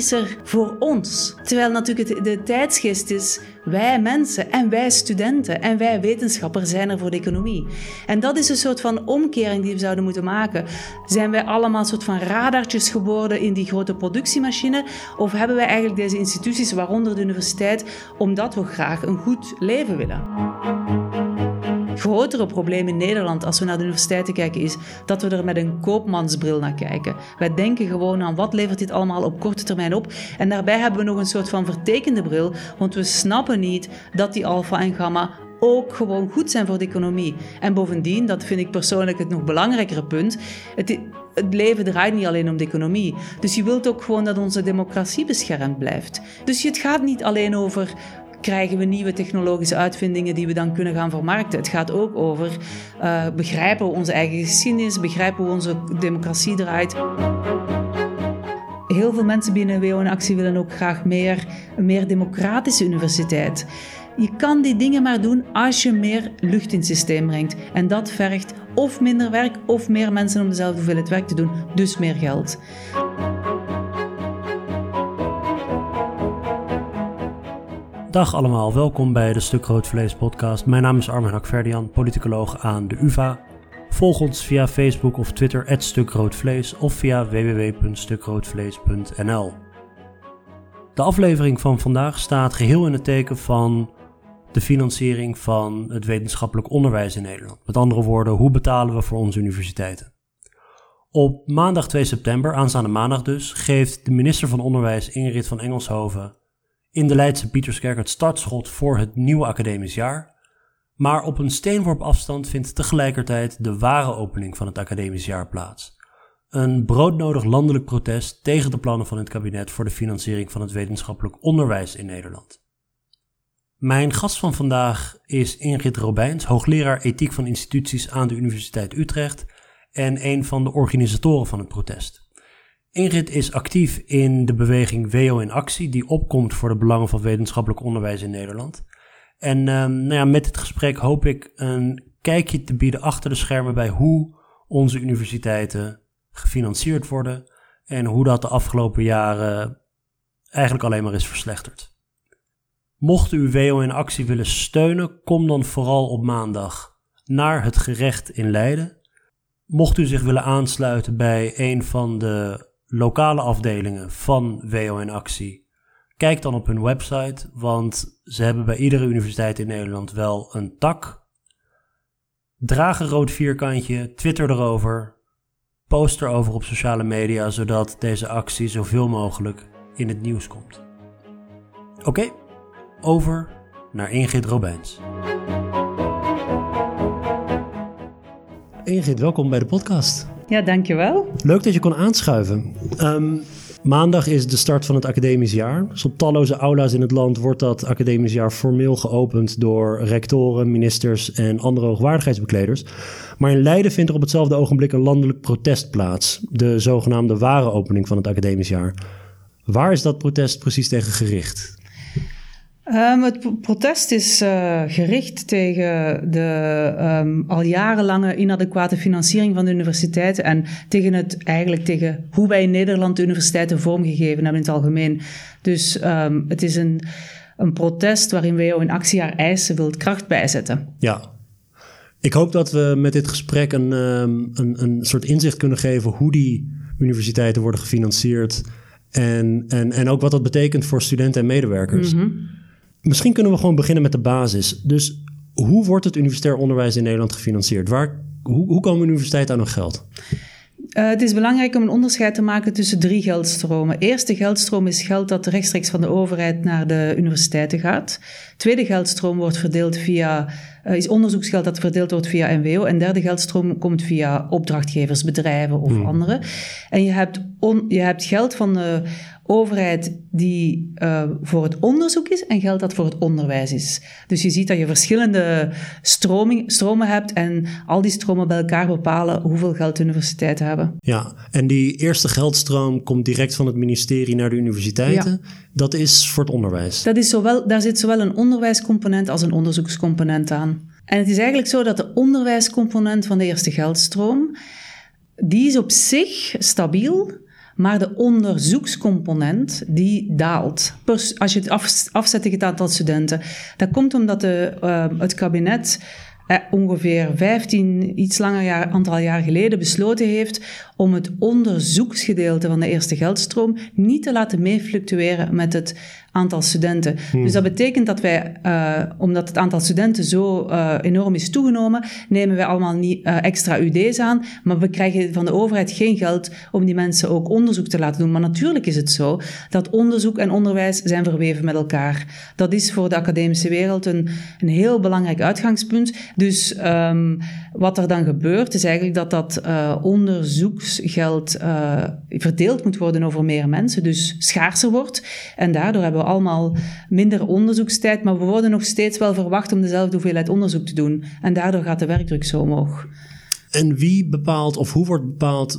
is er voor ons? Terwijl natuurlijk het, de tijdsgeest is, wij mensen en wij studenten en wij wetenschappers zijn er voor de economie. En dat is een soort van omkering die we zouden moeten maken. Zijn wij allemaal een soort van radartjes geworden in die grote productiemachine? Of hebben wij eigenlijk deze instituties, waaronder de universiteit, omdat we graag een goed leven willen? Grotere probleem in Nederland als we naar de universiteiten kijken is dat we er met een koopmansbril naar kijken. Wij denken gewoon aan wat levert dit allemaal op korte termijn op. En daarbij hebben we nog een soort van vertekende bril, want we snappen niet dat die alfa en gamma ook gewoon goed zijn voor de economie. En bovendien, dat vind ik persoonlijk het nog belangrijkere punt, het, het leven draait niet alleen om de economie. Dus je wilt ook gewoon dat onze democratie beschermd blijft. Dus het gaat niet alleen over krijgen we nieuwe technologische uitvindingen die we dan kunnen gaan vermarkten. Het gaat ook over uh, begrijpen onze eigen geschiedenis, begrijpen hoe onze democratie draait. Heel veel mensen binnen WO in Actie willen ook graag meer, een meer democratische universiteit. Je kan die dingen maar doen als je meer lucht in het systeem brengt. En dat vergt of minder werk of meer mensen om dezelfde hoeveelheid werk te doen, dus meer geld. Dag allemaal, welkom bij de Stuk Rood Vlees podcast. Mijn naam is Armin Hakverdian, politicoloog aan de UvA. Volg ons via Facebook of Twitter, @stukroodvlees of via www.stukroodvlees.nl. De aflevering van vandaag staat geheel in het teken van de financiering van het wetenschappelijk onderwijs in Nederland. Met andere woorden, hoe betalen we voor onze universiteiten? Op maandag 2 september, aanstaande maandag dus, geeft de minister van Onderwijs Ingrid van Engelshoven in de Leidse Pieterskerk het startschot voor het nieuwe academisch jaar. Maar op een steenworp afstand vindt tegelijkertijd de ware opening van het academisch jaar plaats. Een broodnodig landelijk protest tegen de plannen van het kabinet voor de financiering van het wetenschappelijk onderwijs in Nederland. Mijn gast van vandaag is Ingrid Robijns, hoogleraar ethiek van instituties aan de Universiteit Utrecht en een van de organisatoren van het protest. Ingrid is actief in de beweging WO in Actie, die opkomt voor de belangen van wetenschappelijk onderwijs in Nederland. En um, nou ja, met dit gesprek hoop ik een kijkje te bieden achter de schermen bij hoe onze universiteiten gefinancierd worden en hoe dat de afgelopen jaren eigenlijk alleen maar is verslechterd. Mocht u WO in Actie willen steunen, kom dan vooral op maandag naar het gerecht in Leiden. Mocht u zich willen aansluiten bij een van de lokale afdelingen van WO in actie. Kijk dan op hun website, want ze hebben bij iedere universiteit in Nederland wel een tak. Draag een rood vierkantje, twitter erover, post erover op sociale media, zodat deze actie zoveel mogelijk in het nieuws komt. Oké, over naar Ingrid Robijns. Ingrid, welkom bij de podcast. Ja, dankjewel. Leuk dat je kon aanschuiven. Ehm, maandag is de start van het academisch jaar. Dus op talloze aula's in het land wordt dat academisch jaar formeel geopend door rectoren, ministers en andere hoogwaardigheidsbekleders. Maar in Leiden vindt er op hetzelfde ogenblik een landelijk protest plaats. De zogenaamde ware opening van het academisch jaar. Waar is dat protest precies tegen gericht? Um, het protest is uh, gericht tegen de um, al jarenlange inadequate financiering van de universiteiten en tegen het eigenlijk tegen hoe wij in Nederland de universiteiten vormgegeven hebben in het algemeen. Dus um, het is een, een protest waarin WO in actie haar eisen wilt kracht bijzetten. Ja. Ik hoop dat we met dit gesprek een, een, een soort inzicht kunnen geven hoe die universiteiten worden gefinancierd en, en, en ook wat dat betekent voor studenten en medewerkers. Mm -hmm. Misschien kunnen we gewoon beginnen met de basis. Dus hoe wordt het universitair onderwijs in Nederland gefinancierd? Waar, hoe, hoe komen universiteiten aan hun geld? Uh, het is belangrijk om een onderscheid te maken tussen drie geldstromen. Eerste geldstroom is geld dat rechtstreeks van de overheid naar de universiteiten gaat. Tweede geldstroom wordt verdeeld via, uh, is onderzoeksgeld dat verdeeld wordt via NWO. En derde geldstroom komt via opdrachtgevers, bedrijven of hmm. anderen. En je hebt, on, je hebt geld van de overheid die uh, voor het onderzoek is en geld dat voor het onderwijs is. Dus je ziet dat je verschillende stroming, stromen hebt en al die stromen bij elkaar bepalen hoeveel geld de universiteiten hebben. Ja, en die eerste geldstroom komt direct van het ministerie naar de universiteiten. Dat is voor het onderwijs. Dat is zowel, daar zit zowel een onderwijscomponent als een onderzoekscomponent aan. En het is eigenlijk zo dat de onderwijscomponent van de eerste geldstroom, die is op zich stabiel Maar de onderzoekscomponent, die daalt. als je het afzet tegen het aantal studenten. Dat komt omdat de, uh, het kabinet eh, ongeveer 15, iets langer jaar, aantal jaar geleden besloten heeft om het onderzoeksgedeelte van de eerste geldstroom niet te laten meefluctueren met het aantal studenten. Hmm. Dus dat betekent dat wij, uh, omdat het aantal studenten zo uh, enorm is toegenomen, nemen wij allemaal niet uh, extra UD's aan, maar we krijgen van de overheid geen geld om die mensen ook onderzoek te laten doen. Maar natuurlijk is het zo dat onderzoek en onderwijs zijn verweven met elkaar. Dat is voor de academische wereld een, een heel belangrijk uitgangspunt. Dus um, wat er dan gebeurt, is eigenlijk dat dat onderzoeksgeld verdeeld moet worden over meer mensen, dus schaarser wordt. En daardoor hebben we allemaal minder onderzoekstijd, maar we worden nog steeds wel verwacht om dezelfde hoeveelheid onderzoek te doen. En daardoor gaat de werkdruk zo omhoog. En wie bepaalt of hoe wordt bepaald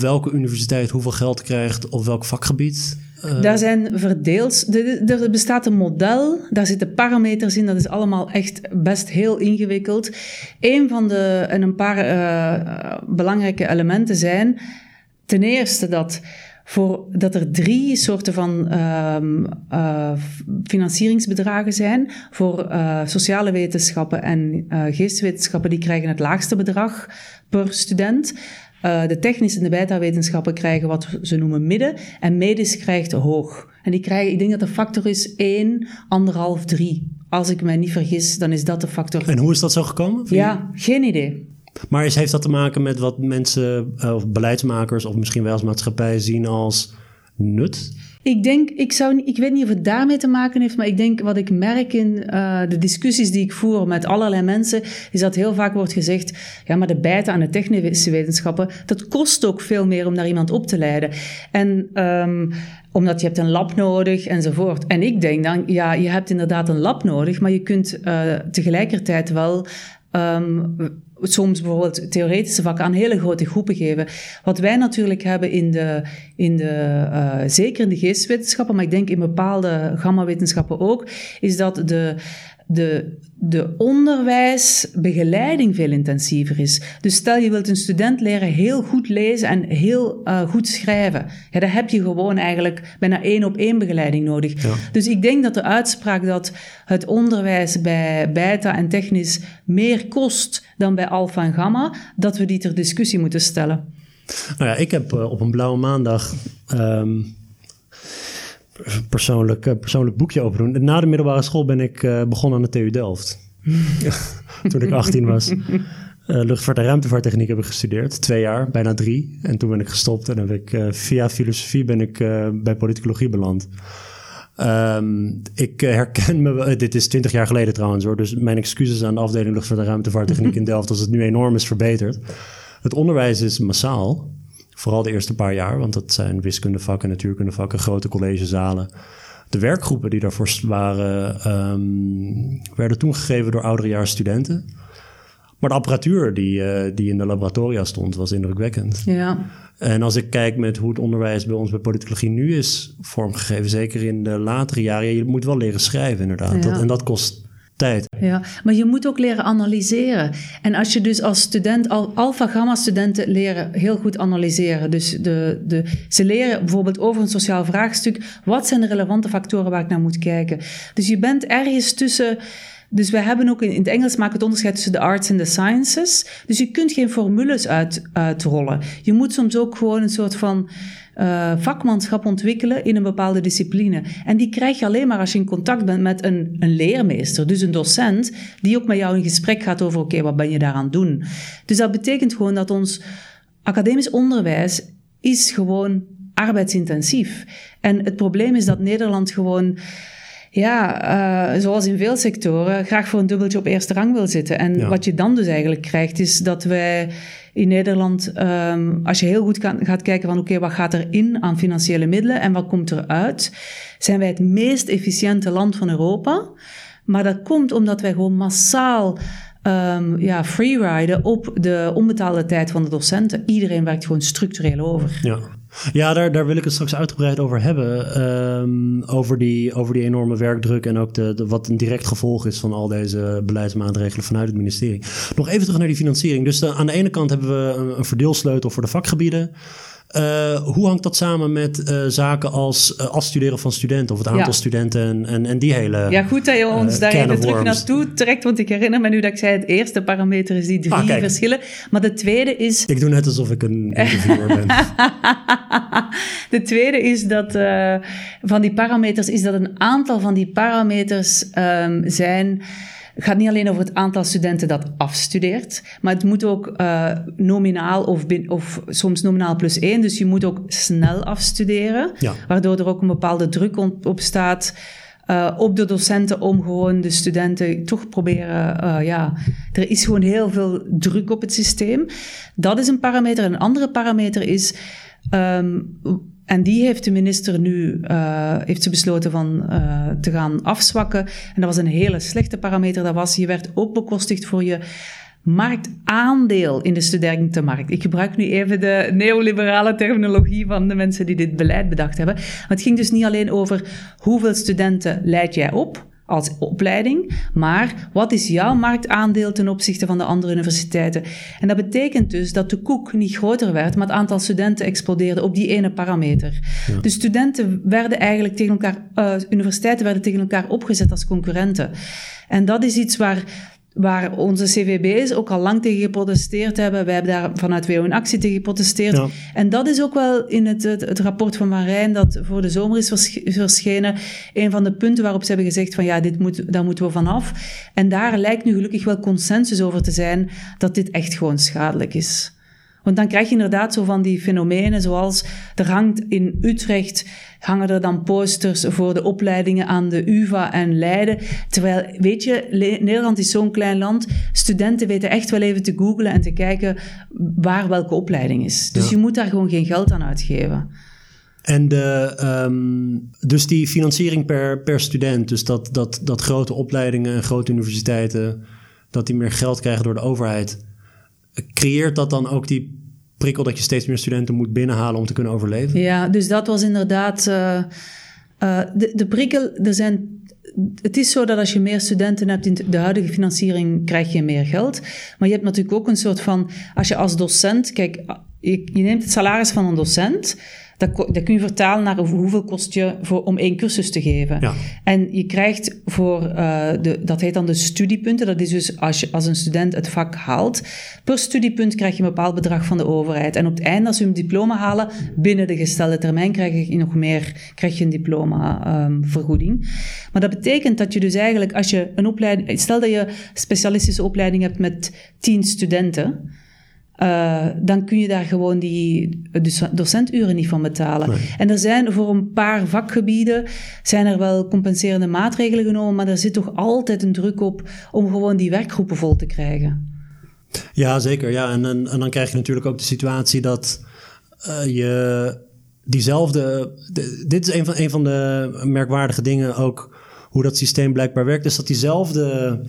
welke universiteit hoeveel geld krijgt op welk vakgebied? Uh... Daar zijn verdeeld. Er bestaat een model, daar zitten parameters in, dat is allemaal echt best heel ingewikkeld. Een van de, en een paar uh, belangrijke elementen zijn, ten eerste dat voor dat er drie soorten van um, uh, financieringsbedragen zijn. Voor sociale wetenschappen en geesteswetenschappen, die krijgen het laagste bedrag per student. De technische en de beta-wetenschappen krijgen wat ze noemen midden. En medisch krijgt hoog. En die krijgen, ik denk dat de factor is 1, 1,5, 3. Als ik me niet vergis, dan is dat de factor. En hoe is dat zo gekomen? Ja, geen idee. Maar is, heeft dat te maken met wat mensen uh, of beleidsmakers of misschien wel als maatschappij zien als nut? Ik denk, ik, zou, ik weet niet of het daarmee te maken heeft, maar ik denk wat ik merk in uh, de discussies die ik voer met allerlei mensen, is dat heel vaak wordt gezegd, ja, maar de bijten aan de technische wetenschappen, dat kost ook veel meer om daar iemand op te leiden. En um, omdat je hebt een lab nodig enzovoort. En ik denk dan, ja, je hebt inderdaad een lab nodig, maar je kunt uh, tegelijkertijd wel um, soms bijvoorbeeld theoretische vakken aan hele grote groepen geven. Wat wij natuurlijk hebben in de, in de uh, zeker in de geestwetenschappen, maar ik denk in bepaalde gamma-wetenschappen ook, is dat de, de, de onderwijsbegeleiding veel intensiever is. Dus stel je wilt een student leren heel goed lezen en heel uh, goed schrijven. Ja, dan heb je gewoon eigenlijk bijna één op één begeleiding nodig. Dus ik denk dat de uitspraak dat het onderwijs bij beta en technisch meer kost dan bij alpha en gamma, dat we die ter discussie moeten stellen. Nou ja, ik heb uh, op een blauwe maandag um, persoonlijk, uh, persoonlijk boekje open doen. Na de middelbare school ben ik uh, begonnen aan de TU Delft. Toen ik 18 was. Uh, luchtvaart- en ruimtevaarttechniek heb ik gestudeerd. Twee jaar, bijna drie. En toen ben ik gestopt en heb ik via filosofie ben ik bij politicologie beland. Um, ik herken me, dit is twintig jaar geleden trouwens hoor, dus mijn excuses aan de afdeling luchtvaart- en ruimtevaarttechniek in Delft als het nu enorm is verbeterd. Het onderwijs is massaal. Vooral de eerste paar jaar, want dat zijn wiskundevakken, natuurkundevakken, grote collegezalen. De werkgroepen die daarvoor waren, um, werden toen gegeven door ouderejaars studenten. Maar de apparatuur die, uh, die in de laboratoria stond, was indrukwekkend. Ja. En als ik kijk met hoe het onderwijs bij ons bij politicologie nu is vormgegeven, zeker in de latere jaren, je moet wel leren schrijven inderdaad. Ja. Dat, en dat kost tijd. Ja, maar je moet ook leren analyseren. En als je dus als student, al alpha-gamma-studenten leren heel goed analyseren. Dus de, de, ze leren bijvoorbeeld over een sociaal vraagstuk. Wat zijn de relevante factoren waar ik naar moet kijken? Dus je bent ergens tussen. Dus we hebben ook in, in het Engels maken het onderscheid tussen de arts en de sciences. Dus je kunt geen formules uit, uitrollen. Je moet soms ook gewoon een soort van uh, vakmanschap ontwikkelen in een bepaalde discipline. En die krijg je alleen maar als je in contact bent met een, een leermeester, dus een docent, die ook met jou in gesprek gaat over: oké, wat ben je daaraan doen? Dus dat betekent gewoon dat ons academisch onderwijs is gewoon arbeidsintensief. En het probleem is dat Nederland gewoon ja, uh, zoals in veel sectoren, graag voor een dubbeltje op eerste rang wil zitten. En wat je dan dus eigenlijk krijgt, is dat wij in Nederland, um, als je heel goed kan, gaat kijken van oké, wat gaat er in aan financiële middelen en wat komt eruit, zijn wij het meest efficiënte land van Europa. Maar dat komt omdat wij gewoon massaal um, ja, freeriden op de onbetaalde tijd van de docenten. Iedereen werkt gewoon structureel over. Ja. Ja, daar, daar wil ik het straks uitgebreid over hebben. Um, over, die, over die enorme werkdruk en ook de, wat een direct gevolg is van al deze beleidsmaatregelen vanuit het ministerie. Nog even terug naar die financiering. Dus de, aan de ene kant hebben we een verdeelsleutel voor de vakgebieden. Uh, hoe hangt dat samen met uh, zaken als uh, afstuderen van studenten of het aantal ja. studenten en, en, en, die hele. Ja, goed dat je ons daar even terug naartoe trekt, want ik herinner me nu dat ik zei: het eerste parameter is die drie ah, verschillen. Maar de tweede is. Ik doe net alsof ik een interviewer ben. de tweede is dat van die parameters, is dat een aantal van die parameters um, zijn. Het gaat niet alleen over het aantal studenten dat afstudeert, maar het moet ook uh, nominaal of, of soms nominaal plus één. Dus je moet ook snel afstuderen, ja. waardoor er ook een bepaalde druk op staat. Uh, op de docenten om gewoon de studenten toch proberen. Uh, ja, er is gewoon heel veel druk op het systeem. Dat is een parameter. Een andere parameter is. Um, en die heeft de minister nu uh, heeft ze besloten van uh, te gaan afzwakken. En dat was een hele slechte parameter. Dat was, je werd ook bekostigd voor je marktaandeel in de studentenmarkt. Ik gebruik nu even de neoliberale terminologie van de mensen die dit beleid bedacht hebben. Maar het ging dus niet alleen over hoeveel studenten leid jij op, als opleiding, maar wat is jouw marktaandeel ten opzichte van de andere universiteiten? En dat betekent dus dat de koek niet groter werd, maar het aantal studenten explodeerde op die ene parameter. Ja. Dus studenten werden eigenlijk tegen elkaar, uh, universiteiten werden tegen elkaar opgezet als concurrenten. En dat is iets waar waar onze CVB's ook al lang tegen geprotesteerd hebben. Wij hebben daar vanuit WO in actie tegen geprotesteerd. En dat is ook wel in het, het, het, rapport van Van Rijn dat voor de zomer is verschenen, een van de punten waarop ze hebben gezegd van ja, dit moet, daar moeten we vanaf. En daar lijkt nu gelukkig wel consensus over te zijn dat dit echt gewoon schadelijk is. Want dan krijg je inderdaad zo van die fenomenen zoals er hangt in Utrecht hangen er dan posters voor de opleidingen aan de UvA en Leiden. Terwijl, weet je, Nederland is zo'n klein land. Studenten weten echt wel even te googlen en te kijken waar welke opleiding is. Dus je moet daar gewoon geen geld aan uitgeven. En de, um, dus die financiering per, per student, dus dat, dat, dat grote opleidingen en grote universiteiten, dat die meer geld krijgen door de overheid creëert dat dan ook die prikkel dat je steeds meer studenten moet binnenhalen om te kunnen overleven? Ja, dus dat was inderdaad. Uh, uh, de, de prikkel, er zijn het is zo dat als je meer studenten hebt in de huidige financiering, krijg je meer geld. Maar je hebt natuurlijk ook een soort van, als je als docent, kijk, je neemt het salaris van een docent. Dat, dat kun je vertalen naar hoeveel kost je voor, om één cursus te geven. Ja. En je krijgt voor, uh, de, dat heet dan de studiepunten. Dat is dus als, je, als een student het vak haalt. Per studiepunt krijg je een bepaald bedrag van de overheid. En op het einde, als je een diploma halen, binnen de gestelde termijn krijg je nog meer, krijg je een diploma-vergoeding. Um, maar dat betekent dat je dus eigenlijk, als je een opleiding, stel dat je specialistische opleiding hebt met tien studenten uh, dan kun je daar gewoon die docenturen niet van betalen. En er zijn voor een paar vakgebieden zijn er wel compenserende maatregelen genomen, maar er zit toch altijd een druk op om gewoon die werkgroepen vol te krijgen. Ja, zeker. Ja. En, en, en dan krijg je natuurlijk ook de situatie dat uh, je diezelfde. dit is een van, een van de merkwaardige dingen ook, hoe dat systeem blijkbaar werkt, is dat diezelfde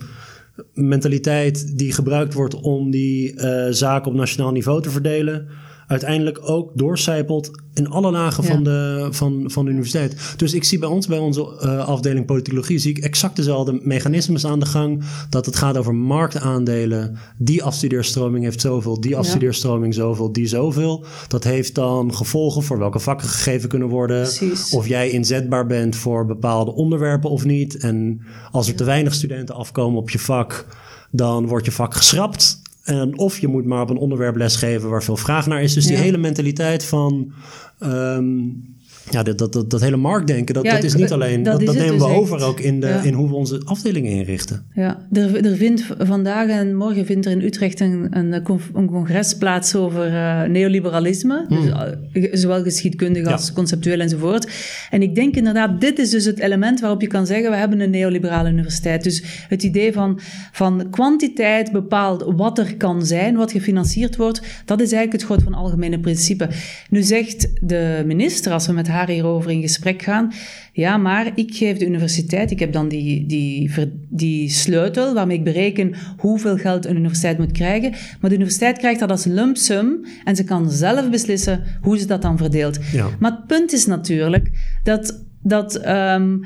mentaliteit die gebruikt wordt om die uh, zaken op nationaal niveau te verdelen, uiteindelijk ook doorcijpelt in alle lagen van, de, van, van de universiteit. Dus ik zie bij ons, bij onze uh, afdeling politicologie, zie ik exact dezelfde mechanismes aan de gang. Dat het gaat over marktaandelen. Die afstudeerstroming heeft zoveel, die afstudeerstroming zoveel, die zoveel. Dat heeft dan gevolgen voor welke vakken gegeven kunnen worden. Precies. Of jij inzetbaar bent voor bepaalde onderwerpen of niet. En als er te weinig studenten afkomen op je vak, dan wordt je vak geschrapt. En of je moet maar op een onderwerp lesgeven waar veel vraag naar is. Dus die hele mentaliteit van. Um, ja, dat, dat, dat, dat, hele marktdenken, dat, dat is niet alleen. Dat, dat, nemen we dus over ook in, de, in hoe we onze afdelingen inrichten. Ja, er, er vindt vandaag en morgen vindt er in Utrecht een, een, een congres plaats over uh, neoliberalisme. Hmm. Dus, uh, zowel geschiedkundig als conceptueel enzovoort. En ik denk inderdaad, dit is dus het element waarop je kan zeggen: we hebben een neoliberale universiteit. Dus het idee van, van kwantiteit bepaalt wat er kan zijn, wat gefinancierd wordt, dat is eigenlijk het groot van algemene principe. Nu zegt de minister, als we met haar hierover in gesprek gaan. Ja, maar ik geef de universiteit, ik heb dan die, die, die sleutel waarmee ik bereken hoeveel geld een universiteit moet krijgen. Maar de universiteit krijgt dat als lump sum en ze kan zelf beslissen hoe ze dat dan verdeelt. Ja. Maar het punt is natuurlijk dat. dat um,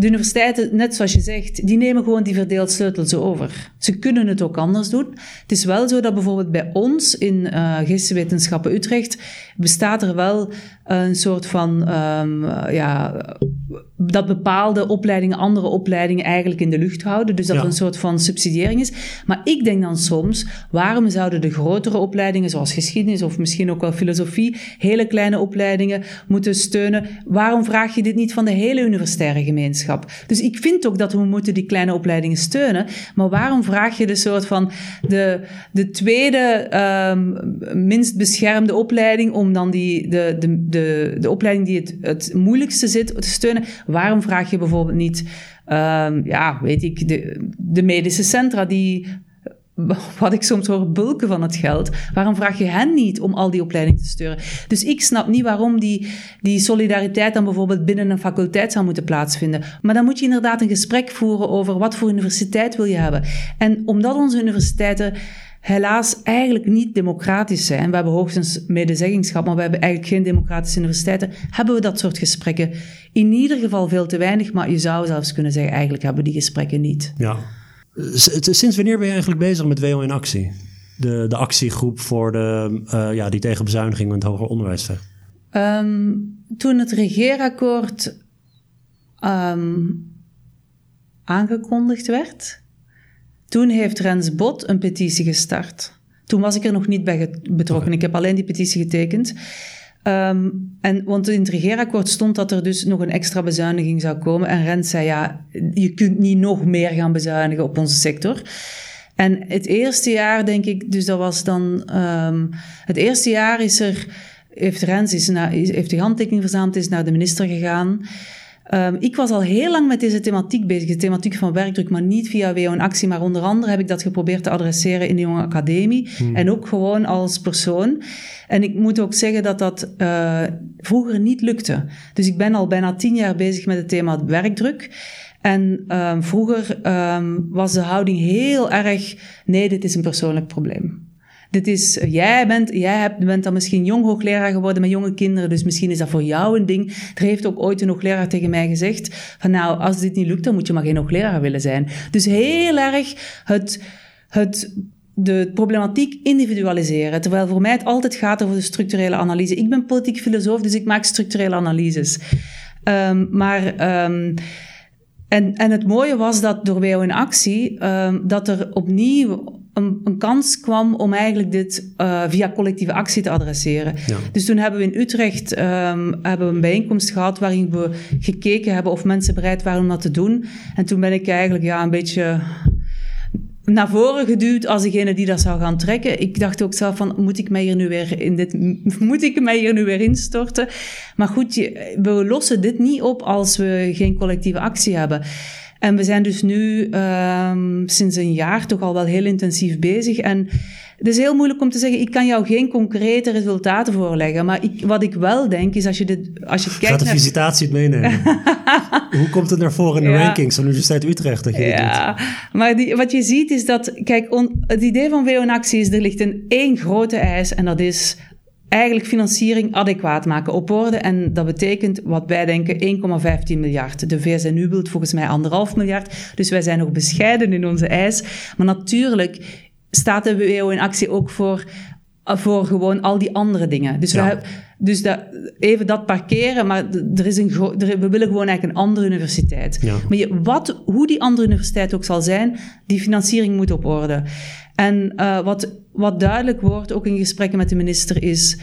de universiteiten, net zoals je zegt, die nemen gewoon die verdeelsleutels over. Ze kunnen het ook anders doen. Het is wel zo dat bijvoorbeeld bij ons in uh, geesteswetenschappen Utrecht bestaat er wel een soort van, um, ja, dat bepaalde opleidingen andere opleidingen eigenlijk in de lucht houden. Dus dat er een soort van subsidiëring is. Maar ik denk dan soms, waarom zouden de grotere opleidingen, zoals geschiedenis of misschien ook wel filosofie, hele kleine opleidingen moeten steunen? Waarom vraag je dit niet van de hele universitaire gemeenschap? Dus ik vind ook dat we moeten die kleine opleidingen steunen. Maar waarom vraag je de soort van de, de tweede um, minst beschermde opleiding om dan die, de, de, de, de opleiding die het, het moeilijkste zit te steunen? Waarom vraag je bijvoorbeeld niet, um, ja, weet ik, de, de medische centra die wat ik soms hoor, bulken van het geld. Waarom vraag je hen niet om al die opleidingen te sturen? Dus ik snap niet waarom die, die solidariteit dan bijvoorbeeld binnen een faculteit zou moeten plaatsvinden. Maar dan moet je inderdaad een gesprek voeren over wat voor universiteit wil je hebben. En omdat onze universiteiten helaas eigenlijk niet democratisch zijn. We hebben hoogstens medezeggenschap, maar we hebben eigenlijk geen democratische universiteiten. Hebben we dat soort gesprekken? In ieder geval veel te weinig, maar je zou zelfs kunnen zeggen, eigenlijk hebben we die gesprekken niet. Ja. Sinds wanneer ben je eigenlijk bezig met WO in actie? De, de actiegroep voor de, uh, ja, die tegen bezuiniging in het hoger onderwijs vecht. Um, toen het regeerakkoord um, aangekondigd werd, toen heeft Rens Bot een petitie gestart. Toen was ik er nog niet bij betrokken. Ik heb alleen die petitie getekend. Um, en, want in het regeerakkoord stond dat er dus nog een extra bezuiniging zou komen. En Rens zei, ja, je kunt niet nog meer gaan bezuinigen op onze sector. En het eerste jaar, denk ik, dus dat was dan... Um, het eerste jaar is er... Heeft Rens is naar, heeft de handtekening verzameld, is naar de minister gegaan... Um, ik was al heel lang met deze thematiek bezig, de thematiek van werkdruk, maar niet via WO actie. Maar onder andere heb ik dat geprobeerd te adresseren in de Jonge Academie hmm. en ook gewoon als persoon. En ik moet ook zeggen dat dat uh, vroeger niet lukte. Dus ik ben al bijna tien jaar bezig met het thema werkdruk. En um, vroeger um, was de houding heel erg, nee, dit is een persoonlijk probleem. Dit is, jij bent, jij bent dan misschien jong hoogleraar geworden met jonge kinderen, dus misschien is dat voor jou een ding. Er heeft ook ooit een hoogleraar tegen mij gezegd van nou, als dit niet lukt, dan moet je maar geen hoogleraar willen zijn. Dus heel erg het, het de problematiek individualiseren. Terwijl voor mij het altijd gaat over de structurele analyse. Ik ben politiek filosoof, dus ik maak structurele analyses. Um, maar um, en, en het mooie was dat door WO in actie, um, dat er opnieuw een, een, kans kwam om eigenlijk dit uh, via collectieve actie te adresseren. Ja. Dus toen hebben we in Utrecht um, hebben we een bijeenkomst gehad waarin we gekeken hebben of mensen bereid waren om dat te doen. En toen ben ik eigenlijk ja, een beetje naar voren geduwd als degene die dat zou gaan trekken. Ik dacht ook zelf van, moet ik mij hier nu weer in dit, moet ik mij hier nu weer instorten? Maar goed, we lossen dit niet op als we geen collectieve actie hebben. En we zijn dus nu um, sinds een jaar toch al wel heel intensief bezig. En het is heel moeilijk om te zeggen, ik kan jou geen concrete resultaten voorleggen. Maar ik, wat ik wel denk, is als je, dit, als je kijkt Gaat de visitatie het meenemen? Hoe komt het naar voren in de rankings van de Universiteit Utrecht dat je ja, doet? maar die, wat je ziet is dat, kijk, on, het idee van VO in actie is, er ligt een één grote eis en dat is eigenlijk financiering adequaat maken op orde. En dat betekent wat wij denken 1,15 miljard. De VSNU wil volgens mij anderhalf miljard. Dus wij zijn nog bescheiden in onze eis. Maar natuurlijk staat de WO in actie ook voor, voor gewoon al die andere dingen. Dus, we, dus dat, even dat parkeren, maar er is een er, we willen gewoon eigenlijk een andere universiteit. Ja. Maar je, wat, hoe die andere universiteit ook zal zijn, die financiering moet op orde. En uh, wat, wat duidelijk wordt, ook in gesprekken met de minister, is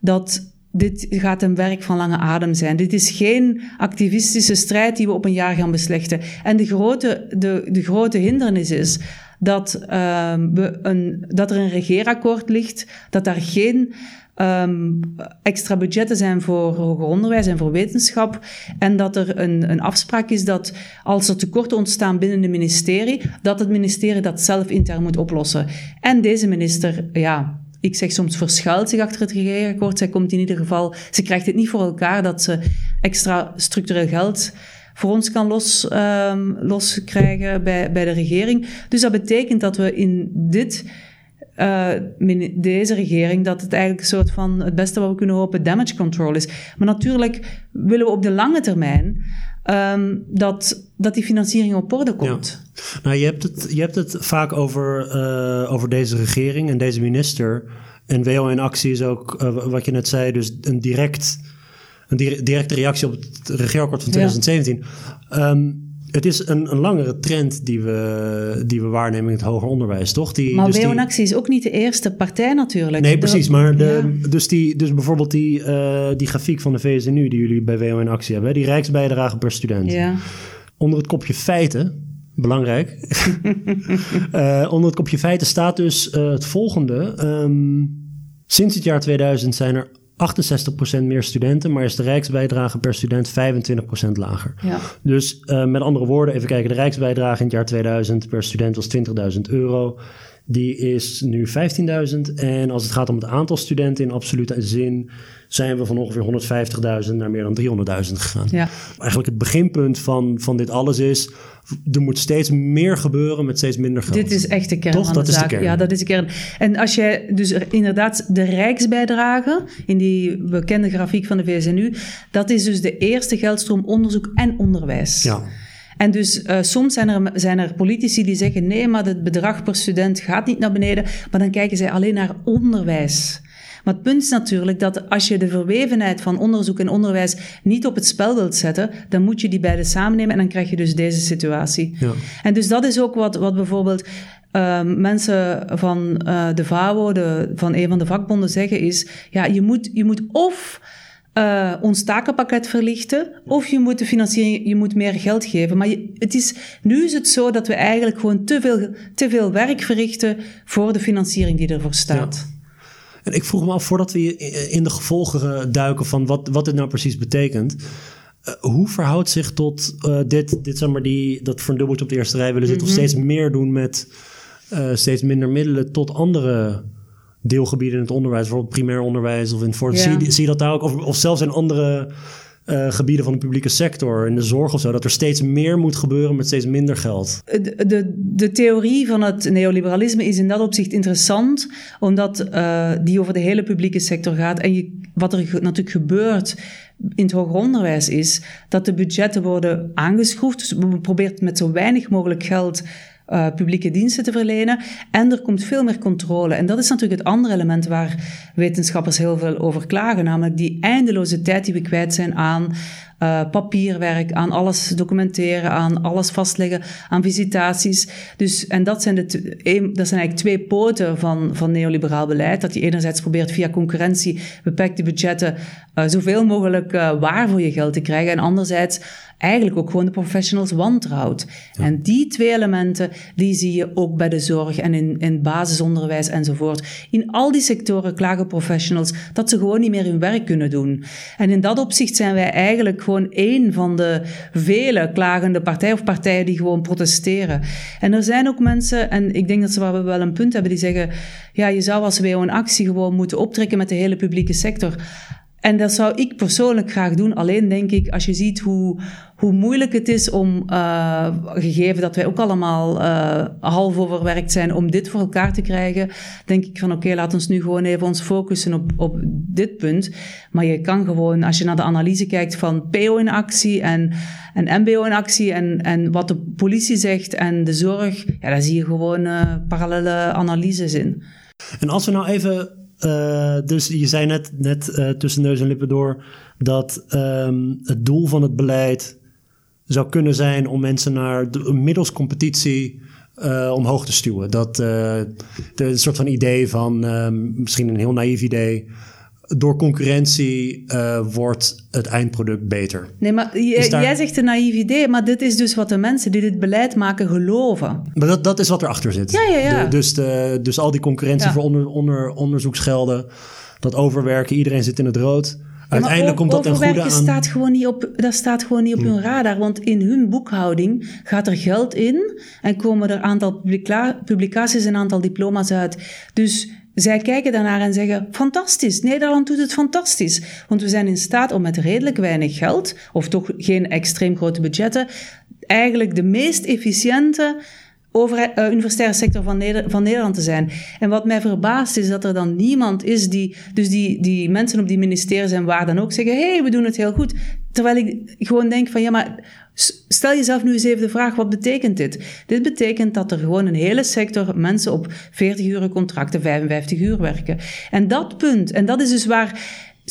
dat dit gaat een werk van lange adem zijn. Dit is geen activistische strijd die we op een jaar gaan beslechten. En de grote, de, de grote hindernis is dat, uh, we een, dat er een regeerakkoord ligt, dat daar geen um, extra budgetten zijn voor hoger onderwijs en voor wetenschap. En dat er een, een afspraak is dat als er tekorten ontstaan binnen het ministerie, dat het ministerie dat zelf intern moet oplossen. En deze minister, ja, ik zeg soms verschuilt zich achter het regeerakkoord. Zij komt in ieder geval, ze krijgt het niet voor elkaar dat ze extra structureel geld voor ons kan los, um, loskrijgen bij, bij de regering. Dus dat betekent dat we in dit uh, deze regering dat het eigenlijk een soort van het beste wat we kunnen hopen damage control is. Maar natuurlijk willen we op de lange termijn ehm, dat, dat die financiering op orde komt. Nou, je hebt het, je hebt het vaak over, uh, over deze regering en deze minister. En WO in actie is ook, uh, wat je net zei, dus een, direct, een directe reactie op het regeerakkoord van 2017. Ja. Um, het is een, een, langere trend die we, die we waarnemen in het hoger onderwijs, toch? Die, maar dus Actie is ook niet de eerste partij natuurlijk. Nee, precies. Maar de, dus, die, dus bijvoorbeeld die, uh, die grafiek van de VSNU die jullie bij WO in Actie hebben, die rijksbijdrage per student. Ja. Onder het kopje feiten, belangrijk, uh, onder het kopje feiten staat dus uh, het volgende. Um, sinds het jaar 2000 zijn er 68% meer studenten, maar is de rijksbijdrage per student 25% lager. Ja. Dus uh, met andere woorden, even kijken, de rijksbijdrage in het jaar 2000 per student was 20.000 euro. Die is nu 15.000. En als het gaat om het aantal studenten in absolute zin, zijn we van ongeveer 150.000 naar meer dan 300.000 gegaan. Ja. Eigenlijk het beginpunt van, van dit alles is, er moet steeds meer gebeuren met steeds minder geld. Dit is echt de kern Toch? van dat de zaak. Is de kern. Ja, dat is de kern. En als jij dus inderdaad de rijksbijdrage in die bekende grafiek van de VSNU, dat is dus de eerste geldstroom onderzoek en onderwijs. Ja. En dus uh, soms zijn er, zijn er politici die zeggen: nee, maar het bedrag per student gaat niet naar beneden. Maar dan kijken zij alleen naar onderwijs. Maar het punt is natuurlijk dat als je de verwevenheid van onderzoek en onderwijs niet op het spel wilt zetten, dan moet je die beide samennemen en dan krijg je dus deze situatie. Ja. En dus dat is ook wat, wat bijvoorbeeld uh, mensen van uh, de VAWO, de, van een van de vakbonden zeggen, is ja, je moet, je moet of uh, ons takenpakket verlichten, of je moet de financiering, je moet meer geld geven. Maar je, het is, nu is het zo dat we eigenlijk gewoon te veel, te veel werk verrichten voor de financiering die ervoor staat. Ja. En ik vroeg me af, voordat we in de gevolgen duiken van wat, wat dit nou precies betekent. Uh, hoe verhoudt zich tot uh, dit, dit zeg maar, die, dat dubbeltje op de eerste rij willen zitten, mm -hmm. of steeds meer doen met uh, steeds minder middelen tot andere deelgebieden in het onderwijs, bijvoorbeeld primair onderwijs of in het voort. Ja. Zie, zie je dat daar ook, of, of zelfs in andere uh, gebieden van de publieke sector, in de zorg of zo, dat er steeds meer moet gebeuren met steeds minder geld? De, de, de theorie van het neoliberalisme is in dat opzicht interessant, omdat uh, die over de hele publieke sector gaat. En je, wat er natuurlijk gebeurt in het hoger onderwijs is dat de budgetten worden aangeschroefd. Dus we proberen met zo weinig mogelijk geld uh, publieke diensten te verlenen. En er komt veel meer controle. En dat is natuurlijk het andere element waar wetenschappers heel veel over klagen, namelijk die eindeloze tijd die we kwijt zijn aan uh, papierwerk, aan alles documenteren, aan alles vastleggen, aan visitaties. Dus, en dat zijn, de dat zijn eigenlijk twee poten van, van neoliberaal beleid. Dat je enerzijds probeert via concurrentie beperkte budgetten uh, zoveel mogelijk uh, waar voor je geld te krijgen. En anderzijds eigenlijk ook gewoon de professionals wantrouwt. Ja. En die twee elementen, die zie je ook bij de zorg en in, in basisonderwijs enzovoort. In al die sectoren klagen professionals dat ze gewoon niet meer hun werk kunnen doen. En in dat opzicht zijn wij eigenlijk gewoon één van de vele klagende partijen of partijen die gewoon protesteren. En er zijn ook mensen, en ik denk dat ze wel een punt hebben, die zeggen, ja, je zou als WO een actie gewoon moeten optrekken met de hele publieke sector. En dat zou ik persoonlijk graag doen. Alleen denk ik, als je ziet hoe, hoe moeilijk het is om, uh, gegeven dat wij ook allemaal uh, half overwerkt zijn, om dit voor elkaar te krijgen, denk ik van oké, laat ons nu gewoon even ons focussen op, op dit punt. Maar je kan gewoon, als je naar de analyse kijkt van PO in actie en, en MBO in actie en, en wat de politie zegt en de zorg, ja, daar zie je gewoon uh, parallele analyses in. En als we nou even uh, dus je zei net, net uh, tussen neus en lippen door dat um, het doel van het beleid zou kunnen zijn om mensen naar de, middels competitie uh, omhoog te stuwen. Dat de, een soort van idee van um, misschien een heel naïef idee door concurrentie uh, wordt het eindproduct beter. Nee, maar jij zegt een naïef idee, maar dit is dus wat de mensen die dit beleid maken geloven. Maar dat, dat is wat erachter zit. Ja, ja, ja. De, dus, de, dus al die concurrentie ja. voor onder, onder, onderzoeksgelden, dat overwerken, iedereen zit in het rood. Uiteindelijk komt dat ten goede aan... Staat gewoon niet op, dat staat gewoon niet op hmm. hun radar. Want in hun boekhouding gaat er geld in... en komen er een aantal publica publicaties en een aantal diploma's uit. Dus zij kijken daarnaar en zeggen: fantastisch, Nederland doet het fantastisch. Want we zijn in staat om met redelijk weinig geld, of toch geen extreem grote budgetten, eigenlijk de meest efficiënte uh, universitaire sector van, Nederland te zijn. En wat mij verbaast is dat er dan niemand is die, dus die, die mensen op die ministeries en waar dan ook zeggen: hé, hey, we doen het heel goed. Terwijl ik gewoon denk van ja, maar stel jezelf nu eens even de vraag, wat betekent dit? Dit betekent dat er gewoon een hele sector mensen op 40 uur contracten, 55 uur werken. En dat punt, en dat is dus waar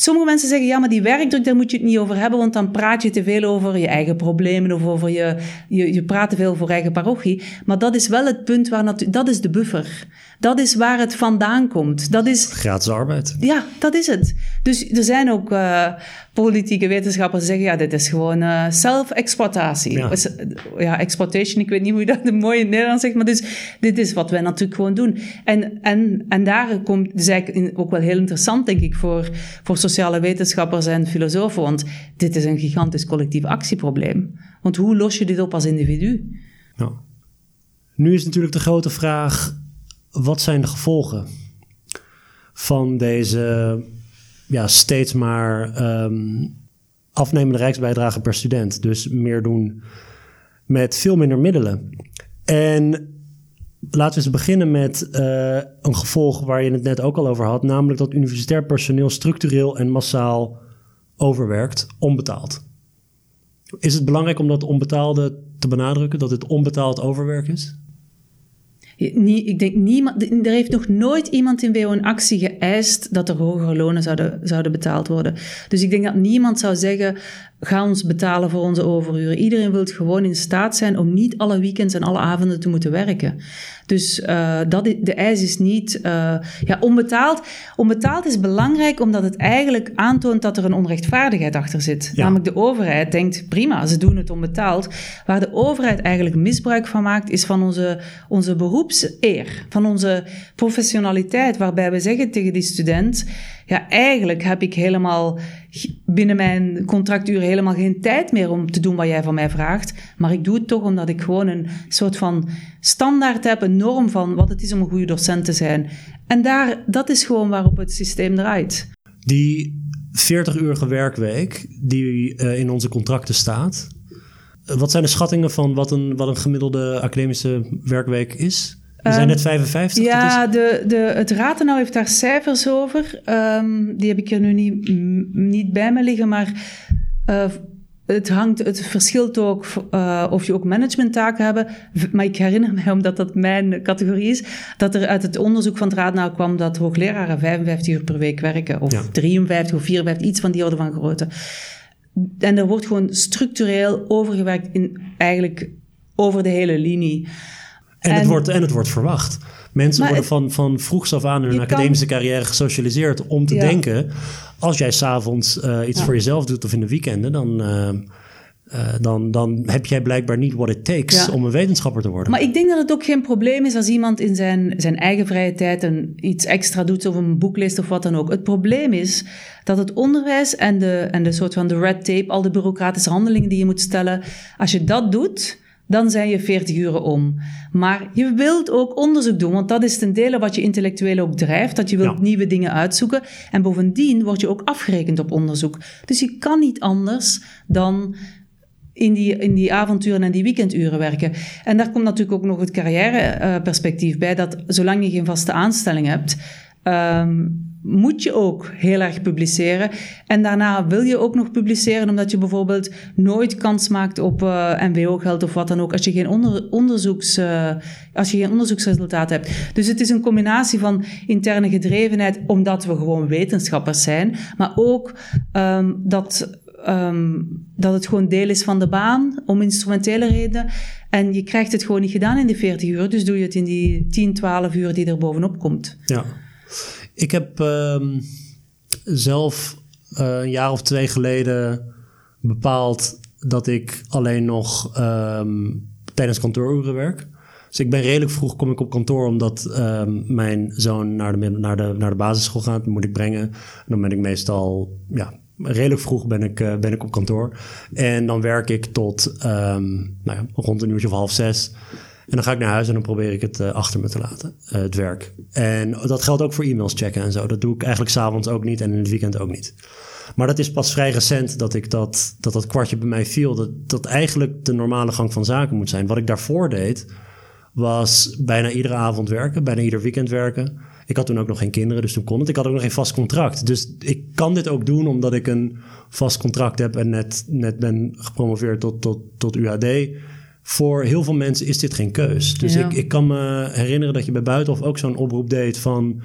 Sommige mensen zeggen, ja, maar die werkdruk, daar moet je het niet over hebben, want dan praat je te veel over je eigen problemen of over je, je, je praat te veel voor eigen parochie. Maar dat is wel het punt waar, dat is de buffer. Dat is waar het vandaan komt. Dat is... Gratis arbeid. Ja, dat is het. Dus er zijn ook uh, politieke wetenschappers die zeggen, ja, dit is gewoon uh, self-exploitatie. Ja. ja. exploitation, ik weet niet hoe je dat in mooi in Nederlands zegt, maar dus, dit is wat wij natuurlijk gewoon doen. En, en, en daar komt, dus eigenlijk ook wel heel interessant, denk ik, voor, voor sociale wetenschappers en filosofen, want dit is een gigantisch collectief actieprobleem. Want hoe los je dit op als individu? Ja. Nu is natuurlijk de grote vraag, wat zijn de gevolgen van deze ja, steeds maar um, afnemende rijksbijdrage per student? Dus meer doen met veel minder middelen. En laten we eens beginnen met uh, een gevolg waar je het net ook al over had, namelijk dat universitair personeel structureel en massaal overwerkt, onbetaald. Is het belangrijk om dat onbetaalde te benadrukken, dat het onbetaald overwerk is? Ik denk niemand, er heeft nog nooit iemand in WO een actie geëist dat er hogere lonen zouden, zouden betaald worden. Dus ik denk dat niemand zou zeggen, ga ons betalen voor onze overuren. Iedereen wil gewoon in staat zijn om niet alle weekends en alle avonden te moeten werken. Dus uh, dat, de eis is niet uh, ja, onbetaald. Onbetaald is belangrijk omdat het eigenlijk aantoont dat er een onrechtvaardigheid achter zit. Namelijk de overheid denkt, prima, ze doen het onbetaald. Waar de overheid eigenlijk misbruik van maakt, is van onze, onze beroepseer, van onze professionaliteit, waarbij we zeggen tegen die student, ja, eigenlijk heb ik helemaal binnen mijn contractuur helemaal geen tijd meer om te doen wat jij van mij vraagt. Maar ik doe het toch omdat ik gewoon een soort van standaard heb, een norm van wat het is om een goede docent te zijn. En daar, dat is gewoon waarop het systeem draait. Die 40-urige werkweek die uh, in onze contracten staat. Eh, wat zijn de schattingen van wat een, wat een gemiddelde academische werkweek is? We zijn net 55. Ja, de, de, het Ratenau heeft daar cijfers over. Um, die heb ik er nu niet, niet bij me liggen, maar uh, het, hangt, het verschilt ook uh, of je ook managementtaken hebt. Maar ik herinner mij, omdat dat mijn categorie is, dat er uit het onderzoek van het Ratenau kwam dat hoogleraren 55 uur per week werken. Of ja. 53 of 54, iets van die orde van grootte. En er wordt gewoon structureel overgewerkt in eigenlijk over de hele linie. En, het, wordt, en het wordt verwacht. Mensen worden van, van vroegs af aan in hun academische carrière gesocialiseerd om te denken: als jij s'avonds uh, iets voor jezelf doet of in de weekenden, dan. Uh, uh, dan, dan heb jij blijkbaar niet what it takes om een wetenschapper te worden. Maar ik denk dat het ook geen probleem is als iemand in zijn, zijn eigen vrije tijd een, iets extra doet of een boek leest of wat dan ook. Het probleem is dat het onderwijs en de, en de soort van de red tape, al de bureaucratische handelingen die je moet stellen, als je dat doet, dan zijn je 40 uren om. Maar je wilt ook onderzoek doen, want dat is ten dele wat je intellectueel ook drijft, dat je wilt nieuwe dingen uitzoeken. En bovendien word je ook afgerekend op onderzoek. Dus je kan niet anders dan in die, in die avonturen en die weekenduren werken. En daar komt natuurlijk ook nog het carrièreperspectief bij, dat zolang je geen vaste aanstelling hebt, um, moet je ook heel erg publiceren. En daarna wil je ook nog publiceren, omdat je bijvoorbeeld nooit kans maakt op uh, MBO-geld of wat dan ook, als je geen onder, onderzoeks, uh, als je geen onderzoeksresultaat hebt. Dus het is een combinatie van interne gedrevenheid, omdat we gewoon wetenschappers zijn, maar ook um, dat. Um, dat het gewoon deel is van de baan, om instrumentele redenen. En je krijgt het gewoon niet gedaan in die 40 uur, dus doe je het in die 10, 12 uur die er bovenop komt. Ja. Ik heb uh, zelf uh, een jaar of twee geleden bepaald dat ik alleen nog um, tijdens kantooruren werk. Dus ik ben redelijk vroeg kom ik op kantoor omdat um, mijn zoon naar de, naar, de, naar de basisschool gaat. moet ik brengen. En dan ben ik meestal, ja, redelijk vroeg ben ik, uh, ben ik op kantoor. En dan werk ik tot nou ja, rond een uurtje of half zes. En dan ga ik naar huis en dan probeer ik het uh, achter me te laten, uh, het werk. En dat geldt ook voor e-mails checken en zo. Dat doe ik eigenlijk s'avonds ook niet en in het weekend ook niet. Maar dat is pas vrij recent dat ik dat, dat, dat kwartje bij mij viel. Dat, dat eigenlijk de normale gang van zaken moet zijn. Wat ik daarvoor deed, was bijna iedere avond werken, bijna ieder weekend werken. Ik had toen ook nog geen kinderen, dus toen kon het. Ik had ook nog geen vast contract. Dus ik kan dit ook doen omdat ik een vast contract heb en net, net ben gepromoveerd tot, tot, tot UHD. Voor heel veel mensen is dit geen keus. Dus ik, ik kan me herinneren dat je bij Buitenhof ook zo'n oproep deed van...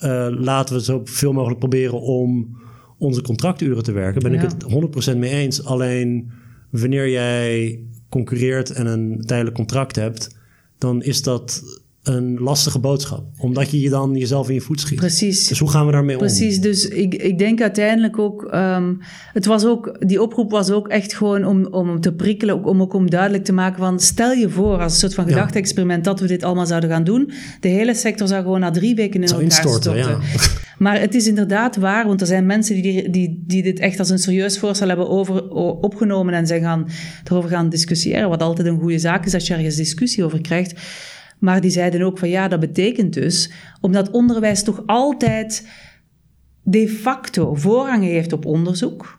Uh, laten we zoveel mogelijk proberen om onze contracturen te werken. Ben ik het 100% mee eens. Alleen wanneer jij concurreert en een tijdelijk contract hebt, dan is dat een lastige boodschap. Omdat je je dan jezelf in je voet schiet. Precies. Dus hoe gaan we daarmee om? Precies, dus ik, ik denk uiteindelijk ook... Um, het was ook... Die oproep was ook echt gewoon om, om te prikkelen, om ook om duidelijk te maken van... Stel je voor, als een soort van gedachte-experiment, dat we dit allemaal zouden gaan doen. De hele sector zou gewoon na drie weken in elkaar storten. Ja. Maar het is inderdaad waar, want er zijn mensen die, die, die dit echt als een serieus voorstel hebben over, opgenomen en zijn gaan, erover gaan discussiëren. Wat altijd een goede zaak is als je ergens discussie over krijgt. Maar die zeiden ook van ja, dat betekent dus, omdat onderwijs toch altijd de facto voorrang heeft op onderzoek.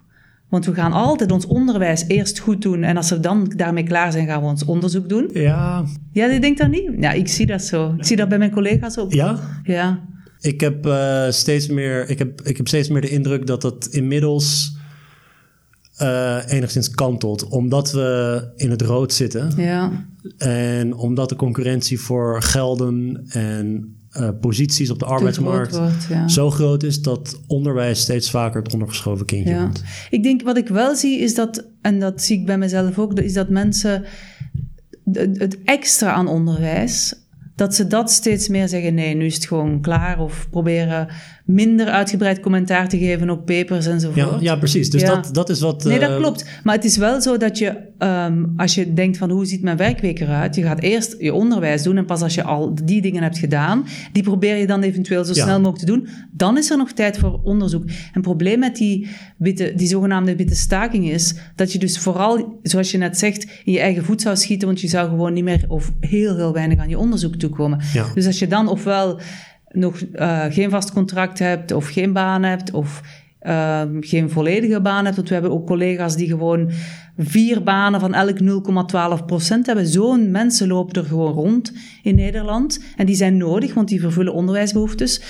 Want we gaan altijd ons onderwijs eerst goed doen en als we dan daarmee klaar zijn, gaan we ons onderzoek doen. Ja. Ja, je denkt dat niet? Ja, ik zie dat zo. Ik zie dat bij mijn collega's ook. Ja? Ja. Ik heb, uh, steeds meer, ik, heb, ik heb steeds meer de indruk dat dat inmiddels uh, enigszins kantelt. Omdat we in het rood zitten. Ja. En omdat de concurrentie voor gelden en uh, posities op de arbeidsmarkt zo groot is dat onderwijs steeds vaker het ondergeschoven kindje ja. wordt. Ik denk wat ik wel zie is dat, en dat zie ik bij mezelf ook, is dat mensen het extra aan onderwijs dat ze dat steeds meer zeggen: nee, nu is het gewoon klaar. Of proberen minder uitgebreid commentaar te geven op papers enzovoort. Ja, ja precies. Dus Dat, dat is wat. Nee, dat eh, klopt. Maar het is wel zo dat je, um, als je denkt van hoe ziet mijn werkweek eruit, je gaat eerst je onderwijs doen en pas als je al die dingen hebt gedaan, die probeer je dan eventueel zo snel mogelijk te doen. Dan is er nog tijd voor onderzoek. En het probleem met die, witte, die zogenaamde witte staking is dat je dus vooral, zoals je net zegt, in je eigen voet zou schieten, want je zou gewoon niet meer of heel, heel weinig aan je onderzoek toekomen. Ja. Dus als je dan ofwel nog uh, geen vast contract hebt of geen baan hebt of uh, geen volledige baan hebt. Want we hebben ook collega's die gewoon vier banen van elk 0,12 procent hebben. Zo'n mensen lopen er gewoon rond in Nederland. En die zijn nodig, want die vervullen onderwijsbehoeftes.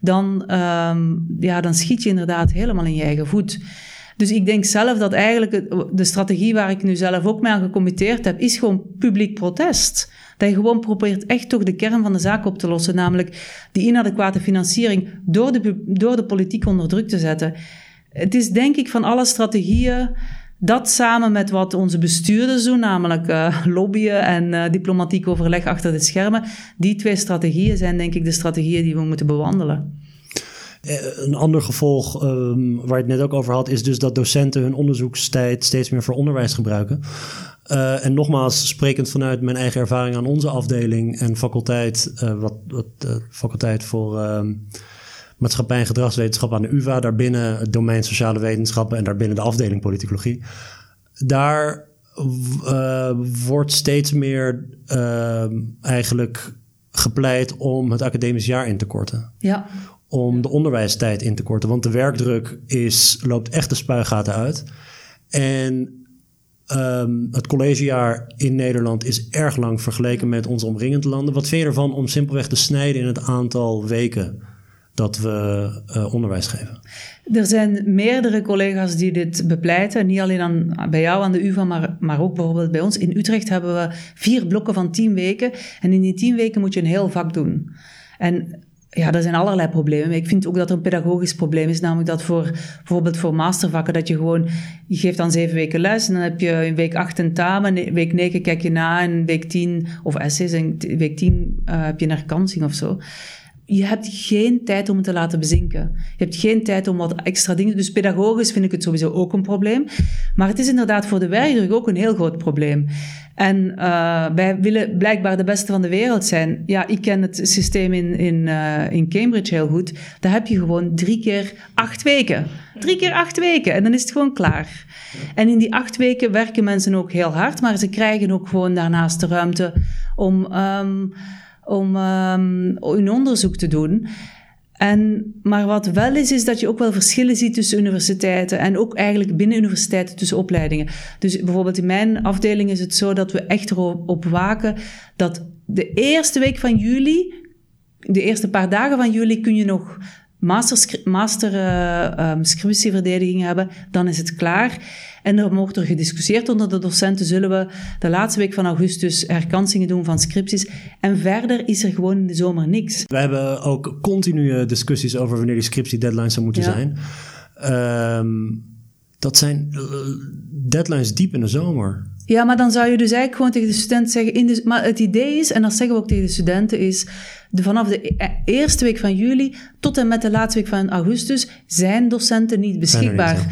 Dan, um, ja, dan schiet je inderdaad helemaal in je eigen voet. Dus ik denk zelf dat eigenlijk de strategie waar ik nu zelf ook mee aan gecommitteerd heb, is gewoon publiek protest. Dat je gewoon probeert echt toch de kern van de zaak op te lossen, namelijk die inadequate financiering door de, door de politiek onder druk te zetten. Het is denk ik van alle strategieën dat samen met wat onze bestuurders doen, namelijk uh, lobbyen en uh, diplomatiek overleg achter de schermen, die twee strategieën zijn denk ik de strategieën die we moeten bewandelen. Eh, een ander gevolg um, waar je het net ook over had, is dus dat docenten hun onderzoekstijd steeds meer voor onderwijs gebruiken. Uh, en nogmaals, sprekend vanuit mijn eigen ervaring aan onze afdeling en faculteit, uh, wat, wat uh, faculteit voor ehm, maatschappij en gedragswetenschap aan de UvA, daarbinnen het domein sociale wetenschappen en daarbinnen de afdeling politicologie. Daar wordt steeds meer ehm, eigenlijk gepleit om het academisch jaar in te korten. Ja om de onderwijstijd in te korten. Want de werkdruk is, loopt echt de spuigaten uit. En um, het collegejaar in Nederland is erg lang vergeleken met onze omringende landen. Wat vind je ervan om simpelweg te snijden in het aantal weken dat we uh, onderwijs geven? Er zijn meerdere collega's die dit bepleiten. Niet alleen aan, bij jou aan de UvA, maar, maar ook bijvoorbeeld bij ons. In Utrecht hebben we vier blokken van tien weken. En in die tien weken moet je een heel vak doen. En ja, er zijn allerlei problemen. Ik vind ook dat er een pedagogisch probleem is, namelijk dat voor bijvoorbeeld voor mastervakken, dat je gewoon, je geeft dan zeven weken les en dan heb je in week acht tentamen, in week negen kijk je na en week tien, of essays, en week tien uh, heb je een herkansing of zo je hebt geen tijd om het te laten bezinken. Je hebt geen tijd om wat extra dingen. Dus pedagogisch vind ik het sowieso ook een probleem. Maar het is inderdaad voor de werkdruk ook een heel groot probleem. En uh, wij willen blijkbaar de beste van de wereld zijn. Ja, ik ken het systeem in, in, uh, in Cambridge heel goed. Daar heb je gewoon drie keer acht weken. Drie keer acht weken en dan is het gewoon klaar. En in die acht weken werken mensen ook heel hard, maar ze krijgen ook gewoon daarnaast de ruimte om. Um, om um, een onderzoek te doen. En, maar wat wel is, is dat je ook wel verschillen ziet tussen universiteiten en ook eigenlijk binnen universiteiten tussen opleidingen. Dus bijvoorbeeld in mijn afdeling is het zo dat we echt erop waken dat de eerste week van juli de eerste paar dagen van juli kun je nog master, master um, scriptieverdediging hebben, dan is het klaar. En er wordt er gediscussieerd onder de docenten. Zullen we de laatste week van augustus herkansingen doen van scripties? En verder is er gewoon in de zomer niks. We hebben ook continue discussies over wanneer die scriptie-deadlines zou moeten zijn. Um, dat zijn uh, deadlines diep in de zomer. Ja, maar dan zou je dus eigenlijk gewoon tegen de student zeggen... In de, maar het idee is, en dat zeggen we ook tegen de studenten, is... De, vanaf de e-, eerste week van juli tot en met de laatste week van augustus... zijn docenten niet beschikbaar.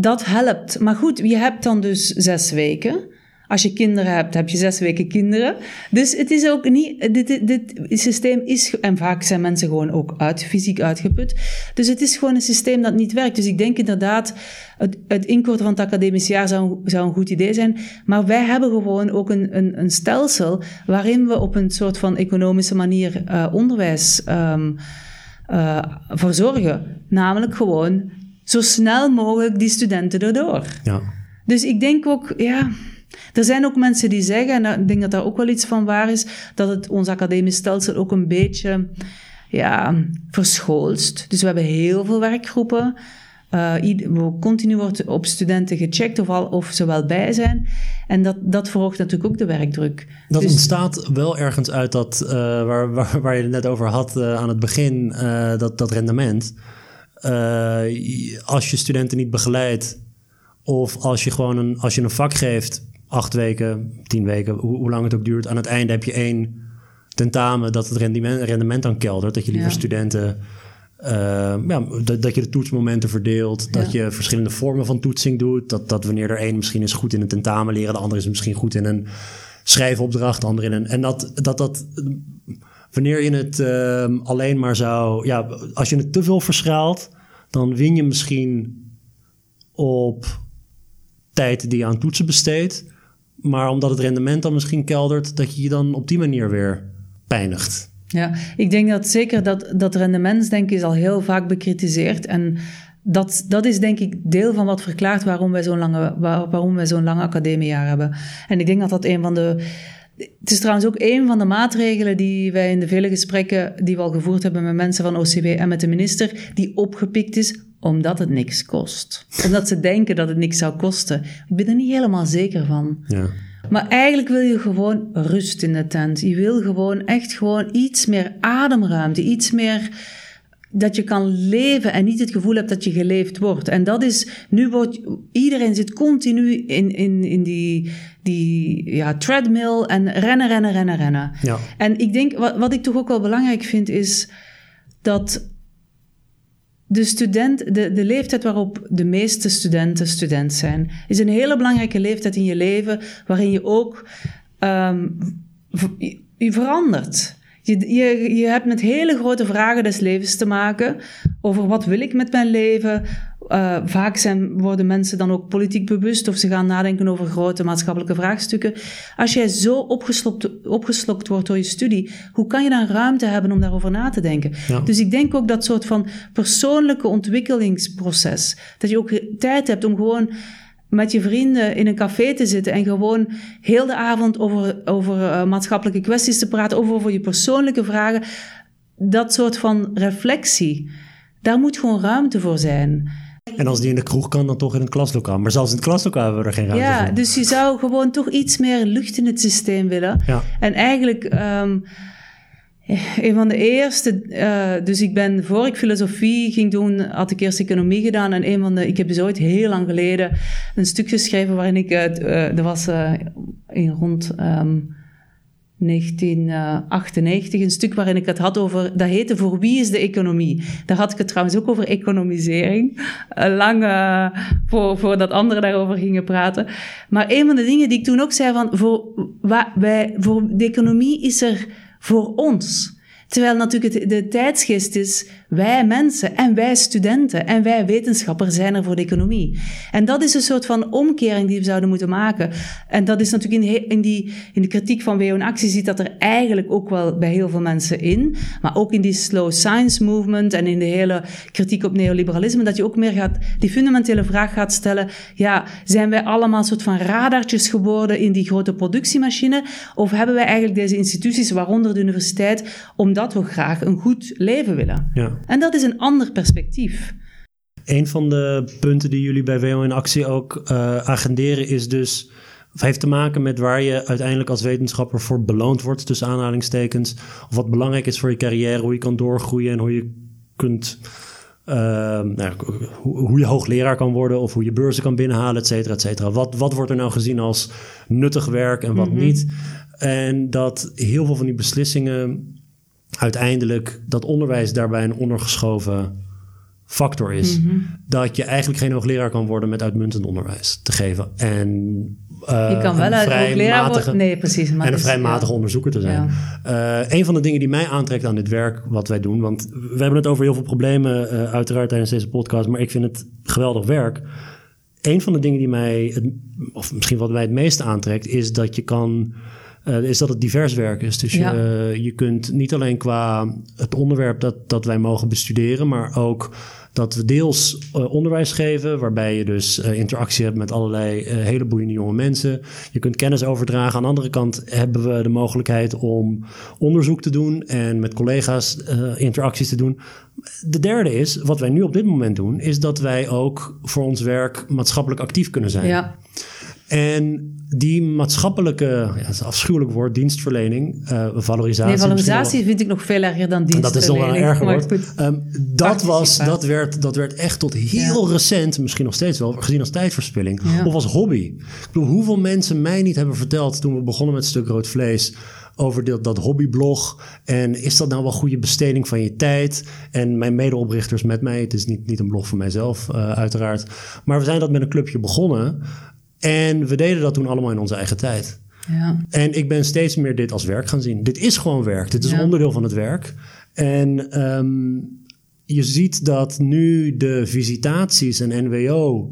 Dat helpt. Maar goed, je hebt dan dus zes weken... Als je kinderen hebt, heb je zes weken kinderen. Dus het is ook niet, dit, dit, systeem is, en vaak zijn mensen gewoon ook uit, fysiek uitgeput. Dus het is gewoon een systeem dat niet werkt. Dus ik denk inderdaad, het, het inkorten van het academisch jaar zou, zou een goed idee zijn. Maar wij hebben gewoon ook een, een, een stelsel waarin we op een soort van economische manier uh, onderwijs um, verzorgen. Namelijk gewoon zo snel mogelijk die studenten erdoor. Ja. Dus ik denk ook, ja, er zijn ook mensen die zeggen, en ik denk dat daar ook wel iets van waar is, dat het ons academisch stelsel ook een beetje ja, verschoolst. Dus we hebben heel veel werkgroepen. Uh, continu wordt op studenten gecheckt of, al, of ze wel bij zijn. En dat, dat verhoogt natuurlijk ook de werkdruk. Dat dus, ontstaat wel ergens uit dat, uh, waar, waar, waar, je het net over had uh, aan het begin, dat, dat rendement. Als je studenten niet begeleidt, of als je gewoon een, als je een vak geeft acht weken, tien weken, hoe, hoe, lang het ook duurt. Aan het einde heb je één tentamen dat het rendement, rendement dan keldert. Dat je liever studenten... Uh, ja, dat, dat, je de toetsmomenten verdeelt. Dat je verschillende vormen van toetsing doet. Dat, dat wanneer er één misschien is goed in een tentamen leren, de andere is misschien goed in een schrijfopdracht, de andere in een. En dat dat. dat wanneer je het uh, alleen maar zou. Ja, als je het te veel verschaalt, dan win je misschien op tijd die je aan toetsen besteedt. Maar omdat het rendement dan misschien keldert, dat je je dan op die manier weer pijnigt. Ja, ik denk dat zeker dat, dat rendementsdenken is al heel vaak bekritiseerd. En dat, dat is denk ik deel van wat verklaart waarom wij zo'n lange, waarom wij zo'n lang academiejaar hebben. En ik denk dat dat een van de. Het is trouwens ook een van de maatregelen die wij in de vele gesprekken die we al gevoerd hebben met mensen van OCW en met de minister, die opgepikt is omdat het niks kost. Omdat ze denken dat het niks zou kosten. Ik ben er niet helemaal zeker van. Ja. Maar eigenlijk wil je gewoon rust in de tent. Je wil gewoon echt gewoon iets meer ademruimte, iets meer dat je kan leven en niet het gevoel hebt dat je geleefd wordt. En dat is, nu wordt, iedereen zit continu in, in, in die, die ja, treadmill en rennen, rennen, rennen, rennen. Ja. En ik denk, wat, wat ik toch ook wel belangrijk vind, is dat de, student, de, de leeftijd waarop de meeste studenten student zijn, is een hele belangrijke leeftijd in je leven waarin je ook um, je verandert. Je, je, je hebt met hele grote vragen des levens te maken over wat wil ik met mijn leven, uh, vaak zijn, worden mensen dan ook politiek bewust of ze gaan nadenken over grote maatschappelijke vraagstukken. Als jij zo opgeslokt, opgeslokt wordt door je studie, hoe kan je dan ruimte hebben om daarover na te denken? Dus ik denk ook dat soort van persoonlijke ontwikkelingsproces, dat je ook tijd hebt om gewoon met je vrienden in een café te zitten en gewoon heel de avond over, over uh, maatschappelijke kwesties te praten, over, over je persoonlijke vragen. Dat soort van reflectie, daar moet gewoon ruimte voor zijn. En als die in de kroeg kan, dan toch in het klaslokaal. Maar zelfs in het klaslokaal hebben we er geen ruimte ja, voor. dus je zou gewoon toch iets meer lucht in het systeem willen. Ja. En eigenlijk... Um, een van de eerste, uh, dus ik ben voor ik filosofie ging doen, had ik eerst economie gedaan. En een van de, ik heb dus ooit heel lang geleden een stuk geschreven waarin ik, uh, er was uh, in rond um, 1998, een stuk waarin ik het had over, dat heette Voor wie is de economie? Daar had ik het trouwens ook over economisering, eh, lang uh, voor, voordat anderen daarover gingen praten. Maar een van de dingen die ik toen ook zei van, voor, wij, voor de economie is er voor ons. Terwijl natuurlijk het, de tijdsgeest is, wij mensen en wij studenten en wij wetenschappers zijn er voor de economie. En dat is een soort van omkering die we zouden moeten maken. En dat is natuurlijk in, in, die, in de kritiek van WO in actie ziet dat er eigenlijk ook wel bij heel veel mensen in. Maar ook in die slow science movement en in de hele kritiek op neoliberalisme, dat je ook meer gaat, die fundamentele vraag gaat stellen, ja, zijn wij allemaal een soort van radartjes geworden in die grote productiemachine? Of hebben wij eigenlijk deze instituties, waaronder de universiteit, om omdat we graag een goed leven willen. Ja. En dat is een ander perspectief. Een van de punten die jullie bij WO in Actie ook uh, agenderen is dus... Of heeft te maken met waar je uiteindelijk als wetenschapper voor beloond wordt, tussen aanhalingstekens. Of wat belangrijk is voor je carrière, hoe je kan doorgroeien en hoe je kunt uh, nou, hoe je hoogleraar kan worden of hoe je beurzen kan binnenhalen, et cetera, et cetera. Wat, wat wordt er nou gezien als nuttig werk en wat mm -hmm. niet? En dat heel veel van die beslissingen uiteindelijk dat onderwijs daarbij een ondergeschoven factor is. Mm -hmm. Dat je eigenlijk geen hoogleraar kan worden met uitmuntend onderwijs te geven. En uh, je kan wel uit hoogleraar worden. Nee, precies. en een vrij matige ja. onderzoeker te zijn. Ja. Uh, een van de dingen die mij aantrekt aan dit werk, wat wij doen, want we hebben het over heel veel problemen, uh, uiteraard tijdens deze podcast, maar ik vind het geweldig werk. Een van de dingen die mij, het, of misschien wat mij het meest aantrekt, is dat je kan. Uh, is dat het divers werk is. Dus ja. je, uh, je kunt niet alleen qua het onderwerp dat, dat wij mogen bestuderen, maar ook dat we deels uh, onderwijs geven, waarbij je dus uh, interactie hebt met allerlei uh, hele boeiende jonge mensen. Je kunt kennis overdragen. Aan de andere kant hebben we de mogelijkheid om onderzoek te doen en met collega's interacties te doen. De derde is, wat wij nu op dit moment doen, is dat wij ook voor ons werk maatschappelijk actief kunnen zijn. Ja. En die maatschappelijke, ja, dat is een afschuwelijk woord, dienstverlening, uh, valorisatie. Nee, valorisatie vind ik nog veel erger dan dienstverlening. Dat is nog wel een erger woord. Um, dat, was, dat, werd, dat werd echt tot heel ja. recent, misschien nog steeds wel, gezien als tijdverspilling. Ja. Of als hobby. Ik bedoel, hoeveel mensen mij niet hebben verteld toen we begonnen met Stuk Rood Vlees over dat, dat hobbyblog. En is dat nou wel goede besteding van je tijd? En mijn medeoprichters met mij, het is niet, niet een blog voor mijzelf uh, uiteraard. Maar we zijn dat met een clubje begonnen. En we deden dat toen allemaal in onze eigen tijd. Ja. En ik ben steeds meer dit als werk gaan zien. Dit is gewoon werk. Dit is ja. onderdeel van het werk. En um, je ziet dat nu de visitaties en NWO